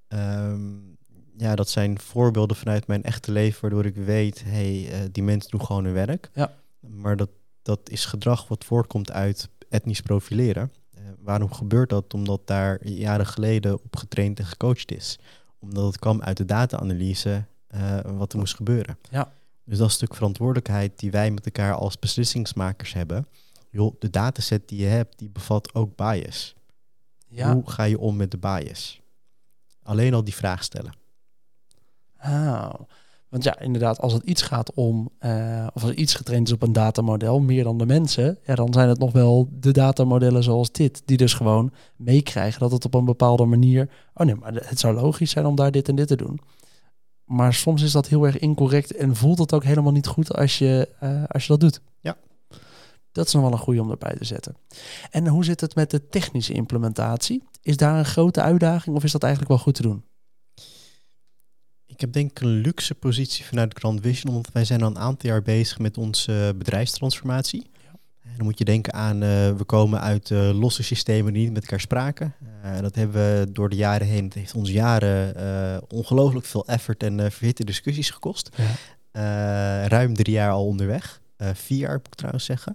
[SPEAKER 2] Um, ja, dat zijn voorbeelden vanuit mijn echte leven, waardoor ik weet: hey, uh, die mensen doen gewoon hun werk.
[SPEAKER 1] Ja.
[SPEAKER 2] Maar dat, dat is gedrag wat voortkomt uit etnisch profileren. Uh, waarom gebeurt dat? Omdat daar jaren geleden op getraind en gecoacht is omdat het kwam uit de data-analyse uh, wat er moest gebeuren.
[SPEAKER 1] Ja.
[SPEAKER 2] Dus dat is een stuk verantwoordelijkheid die wij met elkaar als beslissingsmakers hebben. joh, de dataset die je hebt, die bevat ook bias.
[SPEAKER 1] Ja.
[SPEAKER 2] Hoe ga je om met de bias? Alleen al die vraag stellen.
[SPEAKER 1] Ah. Want ja, inderdaad, als het iets gaat om, eh, of als iets getraind is op een datamodel, meer dan de mensen, ja, dan zijn het nog wel de datamodellen zoals dit, die dus gewoon meekrijgen dat het op een bepaalde manier, oh nee, maar het zou logisch zijn om daar dit en dit te doen. Maar soms is dat heel erg incorrect en voelt het ook helemaal niet goed als je, eh, als je dat doet.
[SPEAKER 2] Ja.
[SPEAKER 1] Dat is nog wel een goede om erbij te zetten. En hoe zit het met de technische implementatie? Is daar een grote uitdaging of is dat eigenlijk wel goed te doen?
[SPEAKER 2] Ik heb denk ik een luxe positie vanuit Grand Vision, omdat wij zijn al een aantal jaar bezig met onze bedrijfstransformatie. En Dan moet je denken aan, eh, we komen uit eh, losse systemen die niet met elkaar spraken. Eh, dat hebben we door de jaren heen, het heeft ons jaren eh, ongelooflijk veel effort en eh, verhitte discussies gekost.
[SPEAKER 1] Ja.
[SPEAKER 2] Eh, ruim drie jaar al onderweg. Eh, vier jaar moet ik trouwens zeggen.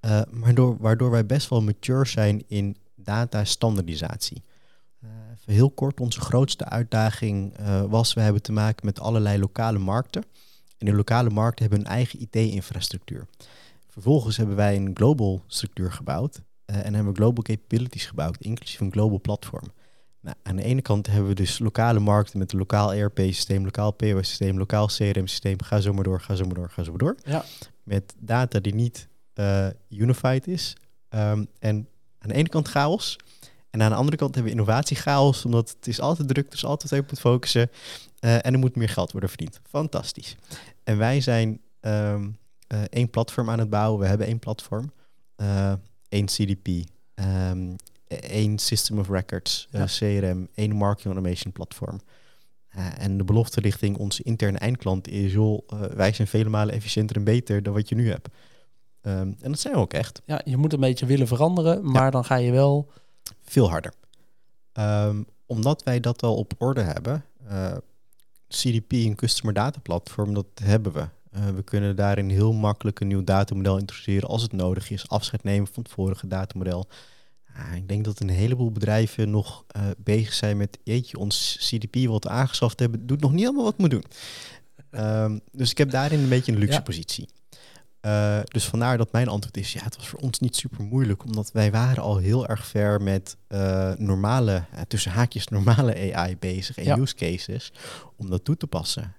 [SPEAKER 2] Eh, maar door, waardoor wij best wel mature zijn in data standaardisatie. Even heel kort, onze grootste uitdaging eh, was, we hebben te maken met allerlei lokale markten. En de lokale markten hebben hun eigen IT-infrastructuur. Vervolgens hebben wij een global structuur gebouwd eh, en hebben we global capabilities gebouwd, inclusief een global platform. Nou, aan de ene kant hebben we dus lokale markten met een lokaal ERP-systeem, lokaal POS-systeem, lokaal CRM-systeem. Ga zo maar door, ga zo maar door, ga zo maar door.
[SPEAKER 1] Ja.
[SPEAKER 2] Met data die niet eh, unified is. Ehm, en aan de ene kant chaos. En aan de andere kant hebben we innovatiechaos, omdat het is altijd druk, dus altijd even moet focussen. Eh, en er moet meer geld worden verdiend. Fantastisch. En wij zijn eh, één platform aan het bouwen. We hebben één platform. eh, één CDP. ehm, één System of Records.
[SPEAKER 1] Ja.
[SPEAKER 2] CRM. één Marketing Automation platform. En de belofte richting onze interne eindklant is, joh, wij zijn vele malen efficiënter en beter dan wat je nu hebt. Ehm, en dat zijn we ook echt.
[SPEAKER 1] Ja, je moet een beetje willen veranderen, maar dan ga je wel.
[SPEAKER 2] Veel harder. Ehm, omdat wij dat al op orde hebben, eh, CDP, een Customer Data Platform, dat hebben we. Eh, we kunnen daarin heel makkelijk een nieuw datamodel introduceren als het nodig is. Afscheid nemen van het vorige datamodel. Ah, ik denk dat een heleboel bedrijven nog eh, bezig zijn met, jeetje, ons CDP wat we aangeschaft hebben, doet nog niet helemaal wat moet doen. Ehm, dus ik heb daarin een beetje een luxe
[SPEAKER 1] Ja.
[SPEAKER 2] positie. Eh, dus vandaar dat mijn antwoord is, ja, het was voor ons niet super moeilijk, omdat wij waren al heel erg ver met eh, normale, eh, tussen haakjes normale AI bezig en
[SPEAKER 1] Ja.
[SPEAKER 2] use cases, om dat toe te passen.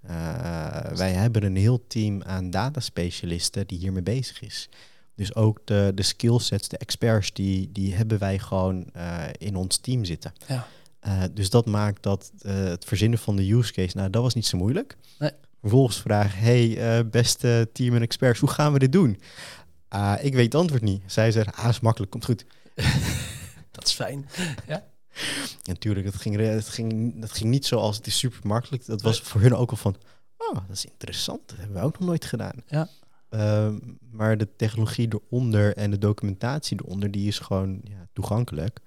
[SPEAKER 2] Wij hebben een heel team aan dataspecialisten die hiermee bezig is. Dus ook de, de skillsets, de experts, die, die hebben wij gewoon in ons team zitten.
[SPEAKER 1] Ja.
[SPEAKER 2] Dus dat maakt dat het verzinnen van de use case, nou, dat was niet zo moeilijk.
[SPEAKER 1] Nee.
[SPEAKER 2] Vervolgens vraag, hey, eh, beste team en experts, hoe gaan we dit doen? Ah, ik weet het antwoord niet. Zij zeggen, ah, is makkelijk, komt goed.
[SPEAKER 1] Dat is fijn.
[SPEAKER 2] En natuurlijk, het ging, het, ging, dat ging niet zoals het is super makkelijk. Dat was voor hun ook al van, oh, dat is interessant. Dat hebben we ook nog nooit gedaan.
[SPEAKER 1] Ja.
[SPEAKER 2] Ehm, maar de technologie eronder en de documentatie eronder, die is gewoon ja, toegankelijk.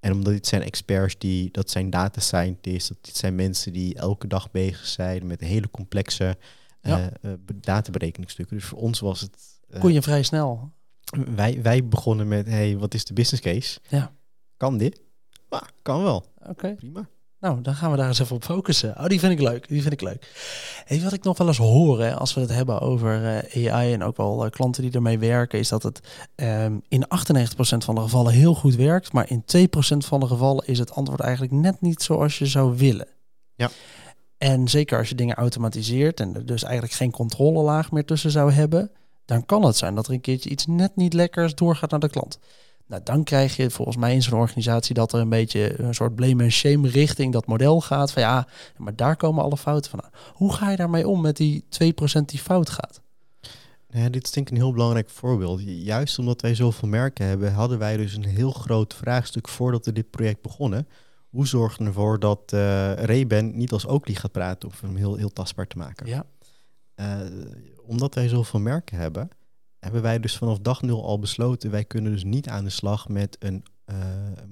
[SPEAKER 2] En omdat dit zijn experts, die, dat zijn data scientists, dat dit zijn mensen die elke dag bezig zijn met hele complexe eh
[SPEAKER 1] Ja.
[SPEAKER 2] eh, be- databerekeningsstukken. Dus voor ons was het... eh,
[SPEAKER 1] Kon je vrij snel.
[SPEAKER 2] wij, wij begonnen met, hey, wat is de business case?
[SPEAKER 1] Ja.
[SPEAKER 2] Kan dit? Ja, kan wel.
[SPEAKER 1] Oké.
[SPEAKER 2] Prima.
[SPEAKER 1] Nou, dan gaan we daar eens even op focussen. Oh, die vind ik leuk. Die vind ik leuk. Hey, wat ik nog wel eens hoor, hè, als we het hebben over eh, AI en ook wel eh, klanten die ermee werken, is dat het ehm, in 98% van de gevallen heel goed werkt, maar in 2% van de gevallen is het antwoord eigenlijk net niet zoals je zou willen.
[SPEAKER 2] Ja.
[SPEAKER 1] En zeker als je dingen automatiseert en er dus eigenlijk geen controlelaag meer tussen zou hebben, dan kan het zijn dat er een keertje iets net niet lekkers doorgaat naar de klant. Nou, dan krijg je volgens mij in zo'n organisatie dat er een beetje een soort blame en shame richting dat model gaat. Van ja, maar daar komen alle fouten vandaan. Hoe ga je daarmee om met die 2% die fout gaat?
[SPEAKER 2] Nou Ja, dit is denk ik een heel belangrijk voorbeeld. Juist omdat wij zoveel merken hebben, hadden wij dus een heel groot vraagstuk voordat we dit project begonnen. Hoe zorgen we ervoor dat Reben niet als Oakley gaat praten, om hem heel, heel tastbaar te maken?
[SPEAKER 1] Ja,
[SPEAKER 2] Eh, omdat wij zoveel merken hebben, hebben wij dus vanaf dag nul al besloten, wij kunnen dus niet aan de slag met een eh,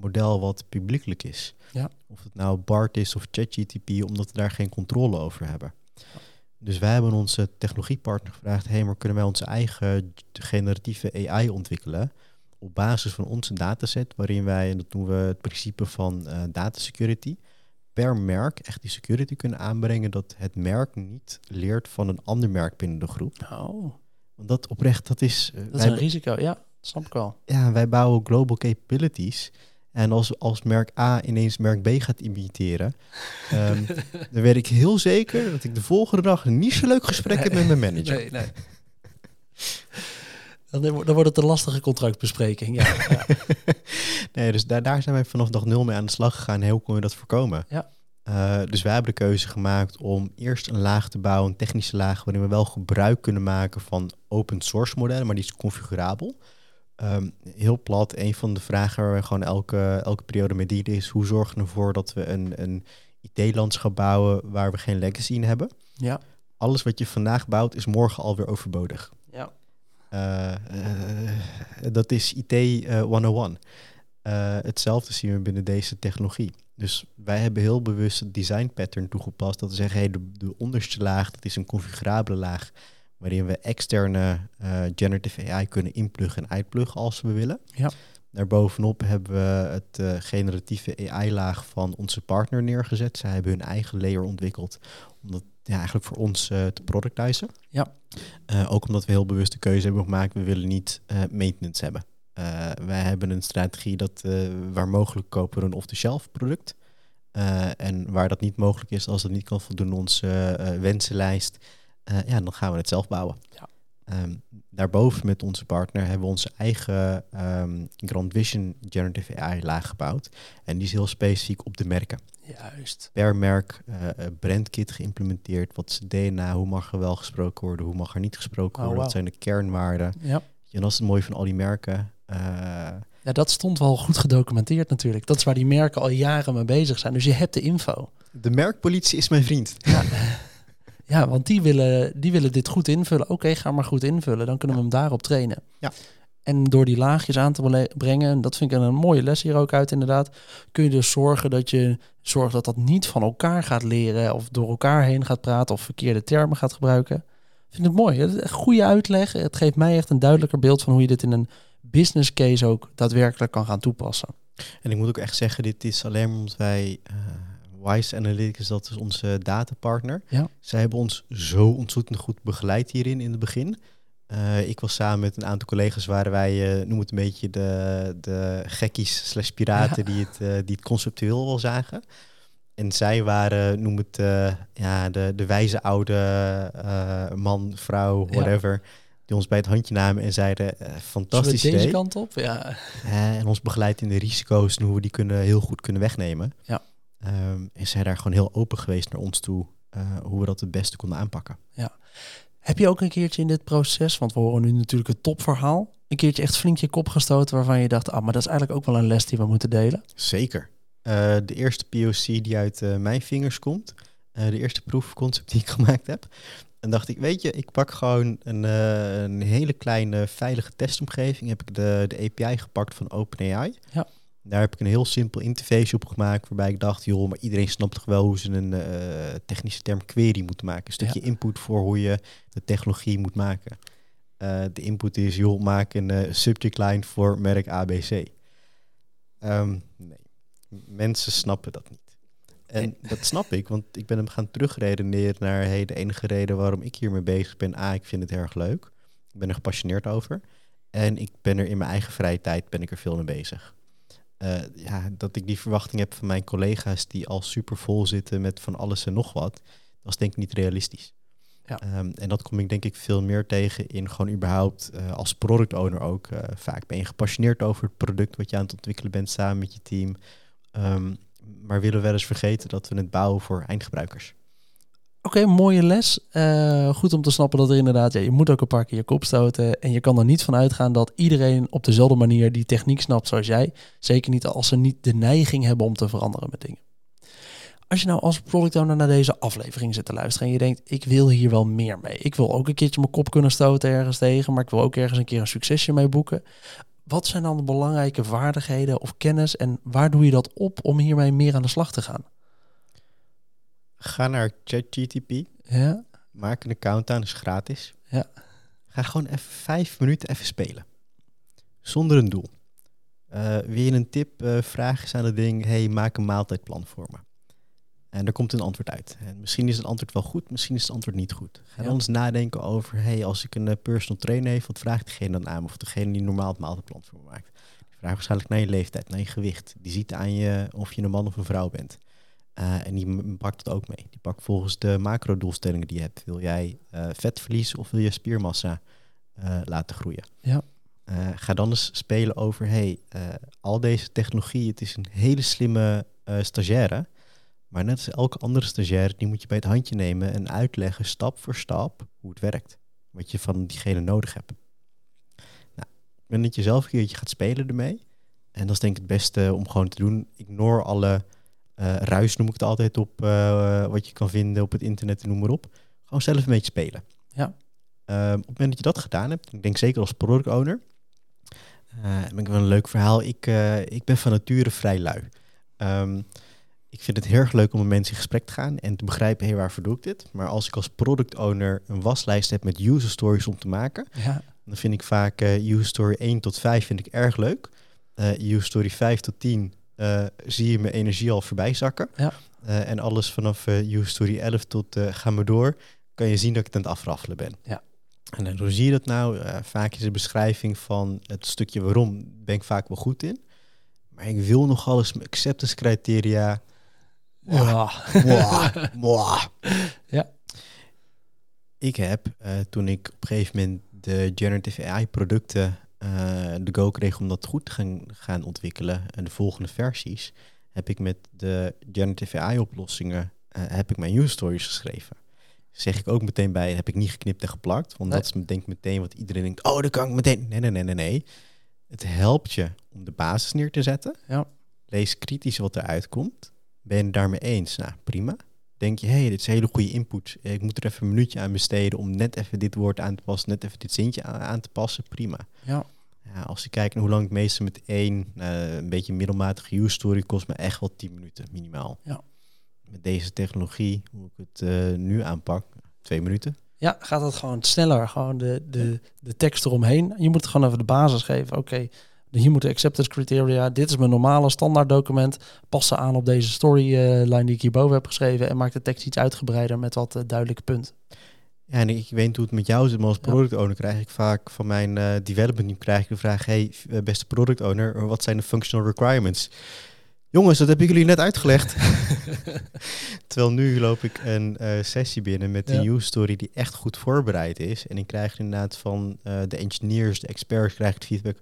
[SPEAKER 2] model wat publiekelijk is.
[SPEAKER 1] Ja.
[SPEAKER 2] Of het nou BART is of ChatGTP, omdat we daar geen controle over hebben. Dus wij hebben onze technologiepartner gevraagd, hey, maar kunnen wij onze eigen generatieve AI ontwikkelen op basis van onze dataset, waarin wij, en dat doen we het principe van eh data security, per merk echt die security kunnen aanbrengen dat het merk niet leert van een ander merk binnen de groep.
[SPEAKER 1] oh,
[SPEAKER 2] Want dat oprecht, dat is... eh,
[SPEAKER 1] dat is een risico. Ja, snap ik wel.
[SPEAKER 2] Ja, wij bouwen global capabilities. En als, als merk A ineens merk B gaat imiteren, ehm, dan weet ik heel zeker dat ik de volgende dag een niet zo leuk gesprek heb met mijn manager.
[SPEAKER 1] Nee, nee. Dan, dan wordt het een lastige contractbespreking. Ja, ja.
[SPEAKER 2] nee, dus daar, daar zijn wij vanaf dag nul mee aan de slag gegaan. Hoe kon je dat voorkomen?
[SPEAKER 1] Ja.
[SPEAKER 2] Uh, dus wij hebben de keuze gemaakt om eerst een laag te bouwen, een technische laag, waarin we wel gebruik kunnen maken van open source modellen, maar die is configurabel. Um, heel plat, een van de vragen waar we gewoon elke, elke periode mee dienen is, hoe zorgen we ervoor dat we een, een IT-landschap bouwen waar we geen legacy in hebben?
[SPEAKER 1] Ja.
[SPEAKER 2] Alles wat je vandaag bouwt is morgen alweer overbodig.
[SPEAKER 1] Ja.
[SPEAKER 2] Uh, uh, dat is IT 101. hetzelfde zien we binnen deze technologie. Dus wij hebben heel bewust het design pattern toegepast. Dat we zeggen, hey, de, de onderste laag, dat is een configurabele laag. Waarin we externe uh, generative AI kunnen inpluggen en uitpluggen als we willen.
[SPEAKER 1] Ja.
[SPEAKER 2] Daarbovenop hebben we het uh, generatieve AI-laag van onze partner neergezet. Zij hebben hun eigen layer ontwikkeld om dat ja, eigenlijk voor ons uh, te productizen.
[SPEAKER 1] Ja.
[SPEAKER 2] ook omdat we heel bewust de keuze hebben gemaakt, we willen niet maintenance hebben. Uh, wij hebben een strategie dat uh, waar mogelijk kopen we een off-the-shelf product. Uh, en waar dat niet mogelijk is, als het niet kan voldoen onze wensenlijst, ja, dan gaan we het zelf bouwen.
[SPEAKER 1] Ja.
[SPEAKER 2] Um, daarboven met onze partner hebben we onze eigen um, Grand Vision Generative AI laag gebouwd. En die is heel specifiek op de merken.
[SPEAKER 1] Juist.
[SPEAKER 2] Per merk brandkit geïmplementeerd. Wat is DNA? Hoe mag er wel gesproken worden? Hoe mag er niet gesproken
[SPEAKER 1] Oh,
[SPEAKER 2] worden? Wat zijn de kernwaarden?
[SPEAKER 1] Ja.
[SPEAKER 2] En dat is het mooie van al die merken. Uh,
[SPEAKER 1] ja, dat stond wel goed gedocumenteerd natuurlijk. Dat is waar die merken al jaren mee bezig zijn. Dus je hebt de info.
[SPEAKER 2] De merkpolitie is mijn vriend.
[SPEAKER 1] Ja, ja want die willen, die willen dit goed invullen. Oké, ga maar goed invullen. Dan kunnen we hem daarop trainen.
[SPEAKER 2] Ja.
[SPEAKER 1] En door die laagjes aan te brengen, en dat vind ik een mooie les hier ook uit inderdaad, kun je dus zorgen dat je zorgt dat dat niet van elkaar gaat leren of door elkaar heen gaat praten of verkeerde termen gaat gebruiken. Ik vind het mooi. Goede uitleg. Het geeft mij echt een duidelijker beeld van hoe je dit in een business case ook daadwerkelijk kan gaan toepassen.
[SPEAKER 2] En ik moet ook echt zeggen, dit is alleen omdat wij uh, Wise Analytics, dat is onze datapartner.
[SPEAKER 1] Ja.
[SPEAKER 2] Zij hebben ons zo ontzettend goed begeleid hierin in het begin. Uh, ik was samen met een aantal collega's, waren wij, uh, noem het een beetje de, de gekkies slash piraten ja. die, het, uh, die het conceptueel wel zagen. En zij waren, noem het, ja, de, de wijze oude man, vrouw, whatever. Ja. Die ons bij het handje namen en zeiden, uh, fantastisch
[SPEAKER 1] deze kant op? Ja.
[SPEAKER 2] en ons begeleid in de risico's en hoe we die kunnen, heel goed kunnen wegnemen.
[SPEAKER 1] Ja.
[SPEAKER 2] Um, en zij daar gewoon heel open geweest naar ons toe, hoe we dat het beste konden aanpakken.
[SPEAKER 1] Ja. Heb je ook een keertje in dit proces, want we horen nu natuurlijk het topverhaal, een keertje echt flink je kop gestoten waarvan je dacht, ah, maar dat is eigenlijk ook wel een les die we moeten delen?
[SPEAKER 2] Zeker. Uh, de eerste POC die uit uh, mijn vingers komt. Uh, de eerste proefconcept die ik gemaakt heb. En dacht ik, weet je, ik pak gewoon een, een hele kleine veilige testomgeving. Heb ik de, de API gepakt van OpenAI.
[SPEAKER 1] Ja.
[SPEAKER 2] Daar heb ik een heel simpel interface op gemaakt. Waarbij ik dacht, joh, maar iedereen snapt toch wel hoe ze een technische term query moeten maken. Een stukje
[SPEAKER 1] Ja.
[SPEAKER 2] input voor hoe je de technologie moet maken. de input is, joh, maak een subject line voor merk ABC. Um, nee mensen snappen dat niet. En dat snap ik, want ik ben hem gaan terugredeneren naar hey, de enige reden waarom ik hiermee bezig ben. A, ik vind het erg leuk. Ik ben er gepassioneerd over. En ik ben er in mijn eigen vrije tijd ben ik er veel mee bezig. Uh, ja, dat ik die verwachting heb van mijn collega's die al super vol zitten met van alles en nog wat, dat is denk ik niet realistisch.
[SPEAKER 1] Ja.
[SPEAKER 2] Um, en dat kom ik denk ik veel meer tegen in gewoon überhaupt uh, als product owner ook. Uh, vaak ben je gepassioneerd over het product wat je aan het ontwikkelen bent samen met je team. Um, maar willen we wel eens vergeten dat we het bouwen voor eindgebruikers.
[SPEAKER 1] Oké, mooie les. Uh, goed om te snappen dat er inderdaad, ja, je moet ook een paar keer je kop stoten. En je kan er niet van uitgaan dat iedereen op dezelfde manier die techniek snapt zoals jij. Zeker niet als ze niet de neiging hebben om te veranderen met dingen. Als je nou als product owner naar deze aflevering zit te luisteren en je denkt, ik wil hier wel meer mee. Ik wil ook een keertje mijn kop kunnen stoten ergens tegen, maar ik wil ook ergens een keer een succesje mee boeken. Wat zijn dan de belangrijke vaardigheden of kennis en waar doe je dat op om hiermee meer aan de slag te gaan?
[SPEAKER 2] Ga naar ChatGTP.
[SPEAKER 1] Ja.
[SPEAKER 2] Maak een account aan, is gratis.
[SPEAKER 1] Ja.
[SPEAKER 2] Ga gewoon even vijf minuten even spelen. Zonder een doel. Uh, wil je een tip, uh, vraag eens aan het ding, hey, maak een maaltijdplan voor me. En er komt een antwoord uit. En misschien is het antwoord wel goed, misschien is het antwoord niet goed. Ga
[SPEAKER 1] Ja.
[SPEAKER 2] dan eens nadenken over, hey, als ik een eh, personal trainer heeft, wat vraagt diegene dan aan? Of degene die normaal het maaltijdplan voor me maakt. Die vraagt waarschijnlijk naar je leeftijd, naar je gewicht. Die ziet aan je of je een man of een vrouw bent. Eh, en die pakt het ook mee. Die pakt volgens de macro-doelstellingen die je hebt. Wil jij eh, vet verliezen of wil je spiermassa laten groeien?
[SPEAKER 1] Ja.
[SPEAKER 2] Ga dan eens spelen over, hey, al deze technologie, het is een hele slimme stagiaire. Maar net als elke andere stagiaire, die moet je bij het handje nemen en uitleggen stap voor stap hoe het werkt. Wat je van diegene nodig hebt. Nou, ik ben dat je zelf een keertje gaat spelen ermee. En dat is denk ik het beste om gewoon te doen. Ignore alle eh, ruis, noem ik het altijd, op eh, wat je kan vinden op het internet en noem maar op. Gewoon zelf een beetje spelen.
[SPEAKER 1] Ja.
[SPEAKER 2] Ehm, op het moment dat je dat gedaan hebt, ik denk zeker als product owner, eh ben ik wel een leuk verhaal. Ik, ik ben van nature vrij lui. Ehm, ik vind het heel erg leuk om met mensen in gesprek te gaan en te begrijpen, hé, waarvoor doe ik dit? Maar als ik als product owner een waslijst heb met user stories om te maken,
[SPEAKER 1] Ja,
[SPEAKER 2] dan vind ik vaak eh user story 1 tot 5 vind ik erg leuk. Eh user story 5 tot 10 eh, zie je mijn energie al voorbij zakken.
[SPEAKER 1] Ja.
[SPEAKER 2] En alles vanaf user story 11 tot ga maar door, kan je zien dat ik het aan het afraffelen ben.
[SPEAKER 1] Ja.
[SPEAKER 2] En hoe zie je dat nou? Vaak is de beschrijving van het stukje waarom ben ik vaak wel goed in. Maar ik wil nog alles mijn acceptance criteria.
[SPEAKER 1] Ja.
[SPEAKER 2] Mwah, mwah.
[SPEAKER 1] Ja.
[SPEAKER 2] Ik heb eh, toen ik op een gegeven moment de generative AI producten eh, de go kreeg om dat goed te gaan, gaan ontwikkelen en de volgende versies, heb ik met de generative AI oplossingen eh, heb ik mijn user stories geschreven. Zeg ik ook meteen bij, heb ik niet geknipt en geplakt, want
[SPEAKER 1] Nee.
[SPEAKER 2] dat is denk ik meteen wat iedereen denkt, oh, dan kan ik meteen. Nee, nee, nee, nee, nee. Het helpt je om de basis neer te zetten.
[SPEAKER 1] Ja.
[SPEAKER 2] Lees kritisch wat eruit komt. Ben je het daarmee eens? Nou, prima. Denk je, hé, hey, dit is hele goede input. Ik moet er even een minuutje aan besteden om net even dit woord aan te passen, net even dit zintje aan, aan te passen. Prima.
[SPEAKER 1] Ja.
[SPEAKER 2] Ja, als je kijkt naar hoe lang ik meestal met één eh, een beetje middelmatige use story kost me echt wel 10 minuten minimaal.
[SPEAKER 1] Ja.
[SPEAKER 2] Met deze technologie, hoe ik het eh, nu aanpak, twee minuten.
[SPEAKER 1] Ja, gaat het gewoon sneller. Gewoon de, de, de tekst eromheen. Je moet gewoon even de basis geven. Oké, hier moeten acceptance criteria. Dit is mijn normale standaard document. Pas ze aan op deze storyline die ik hierboven heb geschreven. En maak de tekst iets uitgebreider met wat eh, duidelijke punten.
[SPEAKER 2] Ja, en ik weet niet hoe het met jou zit, maar als product owner krijg ik vaak van mijn eh, development team krijg ik de vraag, hey, eh, beste product owner, wat zijn de functional requirements? Jongens, dat heb ik jullie net uitgelegd. Terwijl nu loop ik een eh, sessie binnen met een
[SPEAKER 1] Ja.
[SPEAKER 2] use story die echt goed voorbereid is. En ik krijg inderdaad van eh, de engineers, de experts, krijg ik feedback.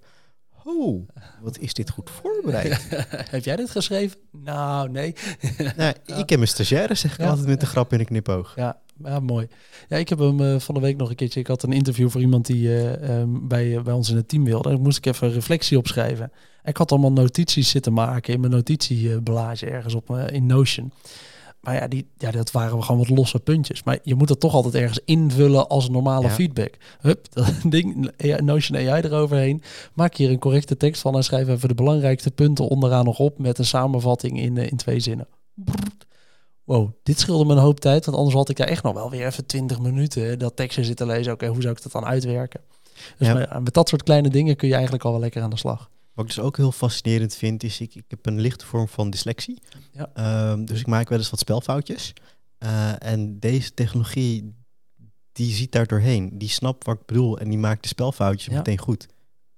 [SPEAKER 2] Oh, wat is dit goed voorbereid?
[SPEAKER 1] heb jij dit geschreven? Nou, nee.
[SPEAKER 2] nou, ik heb mijn stagiaire, zeg ik
[SPEAKER 1] Ja.
[SPEAKER 2] altijd met de grap in een knipoog.
[SPEAKER 1] Ja, ja, mooi. Ja, ik heb hem eh, van de week nog een keertje. Ik had een interview voor iemand die eh, ehm, bij, eh, bij ons in het team wilde. En moest ik even een reflectie opschrijven. Ik had allemaal notities zitten maken in mijn notitiebelage ergens op in Notion. Maar ja, die, ja, dat waren gewoon wat losse puntjes. Maar je moet het toch altijd ergens invullen als normale
[SPEAKER 2] Ja.
[SPEAKER 1] feedback. Hup, dat ding, Notion AI eroverheen. Maak hier een correcte tekst van en schrijf even de belangrijkste punten onderaan nog op met een samenvatting in, eh, in twee zinnen. Wow, dit scheelde me een hoop tijd, want anders had ik daar echt nog wel weer even 20 minuten dat tekstje zitten lezen. Oké, hoe zou ik dat dan uitwerken? Dus
[SPEAKER 2] Ja.
[SPEAKER 1] met, met dat soort kleine dingen kun je eigenlijk al wel lekker aan de slag.
[SPEAKER 2] Wat ik dus ook heel fascinerend vind, is ik, ik heb een lichte vorm van dyslexie.
[SPEAKER 1] Ja.
[SPEAKER 2] Ehm, dus ik maak wel eens wat spelfoutjes. Eh, en deze technologie, die ziet daar doorheen. Die snapt wat ik bedoel en die maakt de spelfoutjes
[SPEAKER 1] Ja.
[SPEAKER 2] meteen goed.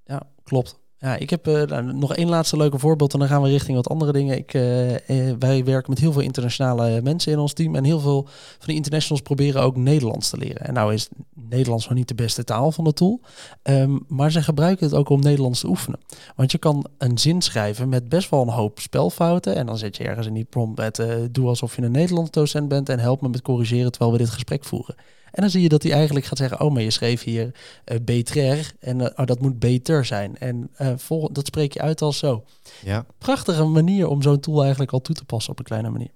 [SPEAKER 1] Ja, klopt. Ja, ik heb eh, nou, nog één laatste leuke voorbeeld en dan gaan we richting wat andere dingen. Ik, eh, eh, wij werken met heel veel internationale mensen in ons team en heel veel van die internationals proberen ook Nederlands te leren. En nou is Nederlands nog niet de beste taal van de tool, ehm, maar ze gebruiken het ook om Nederlands te oefenen. Want je kan een zin schrijven met best wel een hoop spelfouten en dan zet je ergens in die prompt met doe alsof je een Nederlands docent bent en help me met corrigeren terwijl we dit gesprek voeren. En dan zie je dat hij eigenlijk gaat zeggen, oh maar je schreef hier eh beter en eh, oh, dat moet beter zijn. En eh, vol, dat spreek je uit als zo.
[SPEAKER 2] Ja,
[SPEAKER 1] Prachtige manier om zo'n tool eigenlijk al toe te passen op een kleine manier.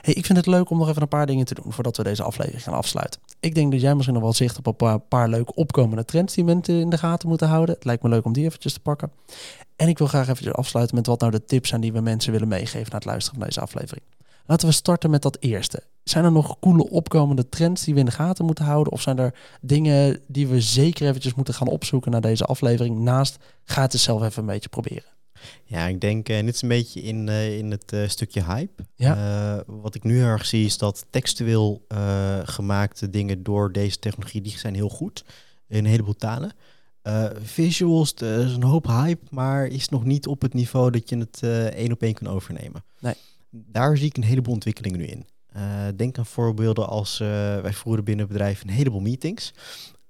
[SPEAKER 1] Hey, ik vind het leuk om nog even een paar dingen te doen voordat we deze aflevering gaan afsluiten. Ik denk dat jij misschien nog wel zicht op een paar, paar leuke opkomende trends die mensen in de gaten moeten houden. Het lijkt me leuk om die eventjes te pakken. En ik wil graag eventjes afsluiten met wat nou de tips zijn die we mensen willen meegeven na het luisteren van deze aflevering. Laten we starten met dat eerste. Zijn er nog coole opkomende trends die we in de gaten moeten houden? Of zijn er dingen die we zeker eventjes moeten gaan opzoeken naar deze aflevering? Naast, ga het eens zelf even een beetje proberen.
[SPEAKER 2] Ja, ik denk, en dit is een beetje in, eh, in het eh, stukje hype.
[SPEAKER 1] Ja.
[SPEAKER 2] Eh, wat ik nu heel erg zie is dat textueel eh, gemaakte dingen door deze technologie, die zijn heel goed in een heleboel talen. Eh, visuals, er is een hoop hype, maar is nog niet op het niveau dat je het eh, één op één kan overnemen.
[SPEAKER 1] Nee.
[SPEAKER 2] Daar zie ik een heleboel ontwikkelingen nu in. Eh, denk aan voorbeelden als eh, wij voeren binnen het bedrijf een heleboel meetings.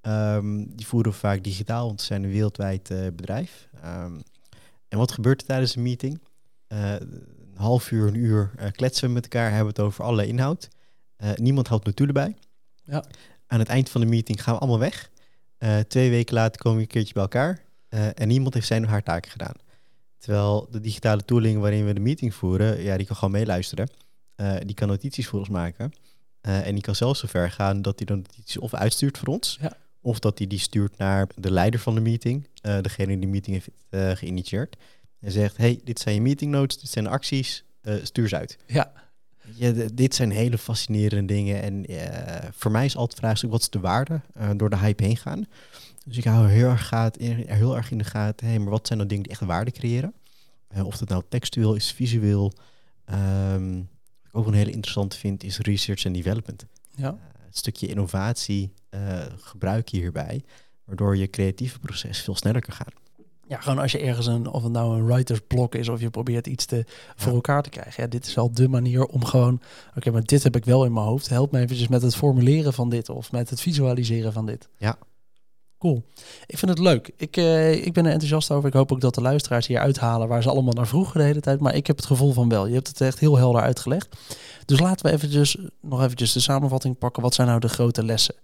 [SPEAKER 2] Ehm, die voeren we vaak digitaal, want we zijn een wereldwijd eh, bedrijf. Ehm, en wat gebeurt er tijdens een meeting? Een half uur, een uur kletsen we met elkaar, hebben het over allerlei inhoud. Niemand houdt notulen bij.
[SPEAKER 1] Ja.
[SPEAKER 2] Aan het eind van de meeting gaan we allemaal weg. Twee weken later komen we een keertje bij elkaar. en niemand heeft zijn of haar taken gedaan. Terwijl de digitale tooling waarin we de meeting voeren, ja, die kan gewoon meeluisteren. Eh, die kan notities voor ons maken. Eh, en die kan zelfs zover gaan dat hij de notities of uitstuurt voor ons.
[SPEAKER 1] Ja.
[SPEAKER 2] Of dat hij die stuurt naar de leider van de meeting. eh, degene die de meeting heeft eh, geïnitieerd. En zegt, hey, dit zijn je meeting notes, dit zijn de acties, eh, stuur ze uit.
[SPEAKER 1] Ja,
[SPEAKER 2] Ja, dit zijn hele fascinerende dingen. En eh, voor mij is altijd vraagstuk, wat is de waarde eh, door de hype heen gaan? Dus ik hou heel erg, gaat, heel erg in de gaten, hey, maar wat zijn nou dingen die echt waarde creëren? Eh, of dat nou textueel is, visueel. Ehm, wat ik ook een hele interessante vind, is research en development.
[SPEAKER 1] ja.
[SPEAKER 2] Eh, het stukje innovatie eh, gebruik je hierbij, waardoor je creatieve proces veel sneller kan gaan.
[SPEAKER 1] Ja, gewoon als je ergens een, of het nou een writer's block is of je probeert iets te, voor
[SPEAKER 2] Ja.
[SPEAKER 1] elkaar te krijgen. Ja, dit is wel de manier om gewoon, oké, maar dit heb ik wel in mijn hoofd. Help me eventjes met het formuleren van dit of met het visualiseren van dit.
[SPEAKER 2] Ja.
[SPEAKER 1] Cool. Ik vind het leuk. Ik, eh, ik ben er enthousiast over. Ik hoop ook dat de luisteraars hier uithalen waar ze allemaal naar vroegen de hele tijd. Maar ik heb het gevoel van wel. Je hebt het echt heel helder uitgelegd. Dus laten we eventjes, nog eventjes de samenvatting pakken. Wat zijn nou de grote lessen?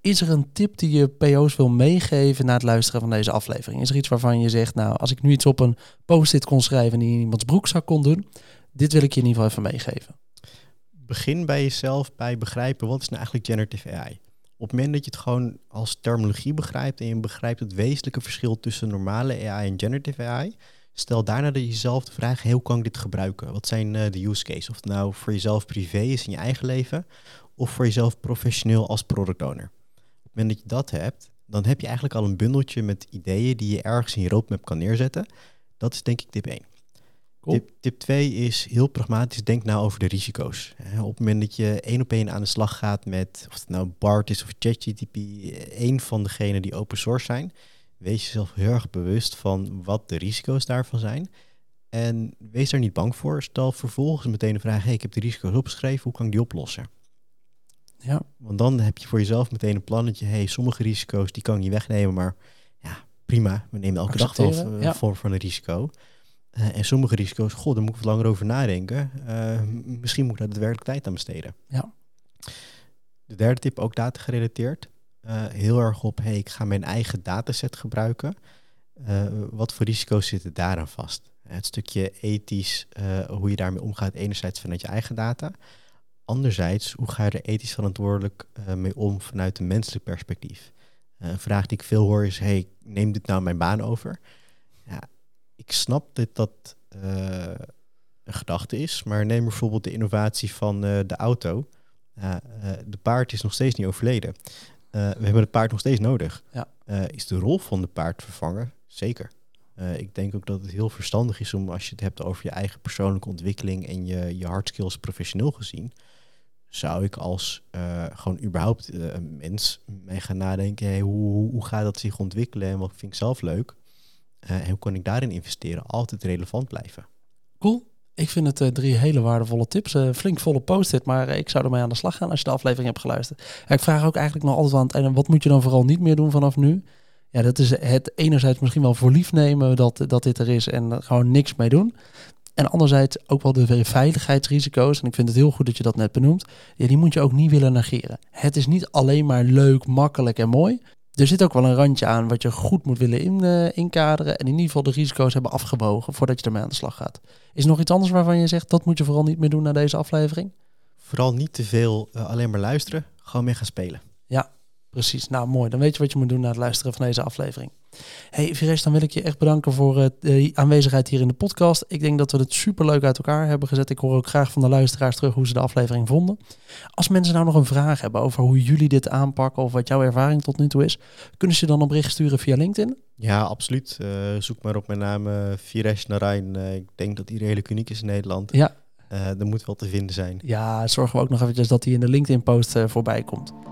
[SPEAKER 1] Is er een tip die je PO's wil meegeven na het luisteren van deze aflevering? Is er iets waarvan je zegt, nou, als ik nu iets op een post-it kon schrijven en die in iemands broekzak kon doen, dit wil ik je in ieder geval even meegeven.
[SPEAKER 2] begin bij jezelf bij begrijpen wat is nou eigenlijk generative AI. Op het moment dat je het gewoon als terminologie begrijpt en je begrijpt het wezenlijke verschil tussen normale AI en generative AI, stel daarna dat jezelf de vraag, hoe kan ik dit gebruiken? Wat zijn eh, de use cases? Of het nou voor jezelf privé is in je eigen leven of voor jezelf professioneel als product owner. Op het moment dat je dat hebt, dan heb je eigenlijk al een bundeltje met ideeën die je ergens in je roadmap kan neerzetten. Dat is denk ik tip 1.
[SPEAKER 1] Cool.
[SPEAKER 2] Tip, tip 2 is heel pragmatisch, denk nou over de risico's. Op het moment dat je één op één aan de slag gaat met, of het nou BART is of ChatGTP, één van degenen die open source zijn, wees jezelf heel erg bewust van wat de risico's daarvan zijn. En wees daar niet bang voor. Stel vervolgens meteen de vraag, hey, ik heb de risico's opgeschreven, hoe kan ik die oplossen?
[SPEAKER 1] Ja,
[SPEAKER 2] Want dan heb je voor jezelf meteen een plannetje, hey, sommige risico's die kan ik niet wegnemen, maar ja, prima, we nemen elke dag wel een
[SPEAKER 1] ja.
[SPEAKER 2] vorm van een risico. Eh, en sommige risico's, god, daar moet ik wat langer over nadenken. Eh, misschien moet ik daar daadwerkelijk tijd aan besteden.
[SPEAKER 1] Ja.
[SPEAKER 2] De derde tip, ook data gerelateerd. Eh, heel erg op, hey, ik ga mijn eigen dataset gebruiken. Wat voor risico's zitten daaraan vast? Het stukje ethisch, hoe je daarmee omgaat, enerzijds vanuit je eigen data. Anderzijds, hoe ga je er ethisch verantwoordelijk mee om vanuit een menselijk perspectief? Een vraag die ik veel hoor is, hey, neem dit nou mijn baan over? Ja, ik snap dat dat eh, een gedachte is, maar neem bijvoorbeeld de innovatie van eh, de auto. Eh, de paard is nog steeds niet overleden. We hebben het paard nog steeds nodig.
[SPEAKER 1] Ja.
[SPEAKER 2] Is de rol van de paard vervangen? Zeker. Ik denk ook dat het heel verstandig is om als je het hebt over je eigen persoonlijke ontwikkeling en je, je hard skills professioneel gezien, zou ik als gewoon überhaupt een mens mee gaan nadenken, hey, hoe, hoe, hoe gaat dat zich ontwikkelen en wat vind ik zelf leuk? Eh, en hoe kan ik daarin investeren? Altijd relevant blijven.
[SPEAKER 1] cool. Ik vind het eh, drie hele waardevolle tips. Eh, flink volle post-it, maar ik zou ermee aan de slag gaan als je de aflevering hebt geluisterd. Ik vraag ook eigenlijk nog altijd aan het einde, wat moet je dan vooral niet meer doen vanaf nu? Ja, dat is het enerzijds misschien wel voor lief nemen dat, dat dit er is en gewoon niks mee doen. En anderzijds ook wel de veiligheidsrisico's. En ik vind het heel goed dat je dat net benoemt. Ja, die moet je ook niet willen negeren. Het is niet alleen maar leuk, makkelijk en mooi. Er zit ook wel een randje aan wat je goed moet willen in, eh, inkaderen. En in ieder geval de risico's hebben afgewogen voordat je ermee aan de slag gaat. Is er nog iets anders waarvan je zegt, dat moet je vooral niet meer doen na deze aflevering?
[SPEAKER 2] Vooral niet te veel eh, alleen maar luisteren, gewoon mee gaan spelen.
[SPEAKER 1] Precies, nou mooi. Dan weet je wat je moet doen na het luisteren van deze aflevering. Hey Vires, dan wil ik je echt bedanken voor uh, de aanwezigheid hier in de podcast. Ik denk dat we het super leuk uit elkaar hebben gezet. Ik hoor ook graag van de luisteraars terug hoe ze de aflevering vonden. Als mensen nou nog een vraag hebben over hoe jullie dit aanpakken of wat jouw ervaring tot nu toe is, kunnen ze dan een bericht sturen via LinkedIn?
[SPEAKER 2] Ja, absoluut. Uh, zoek maar op mijn naam uh, Vires Narijn. ik denk dat die redelijk uniek is in Nederland.
[SPEAKER 1] Ja.
[SPEAKER 2] er moet wel te vinden zijn.
[SPEAKER 1] Ja, zorgen we ook nog eventjes dat die in de LinkedIn-post voorbij komt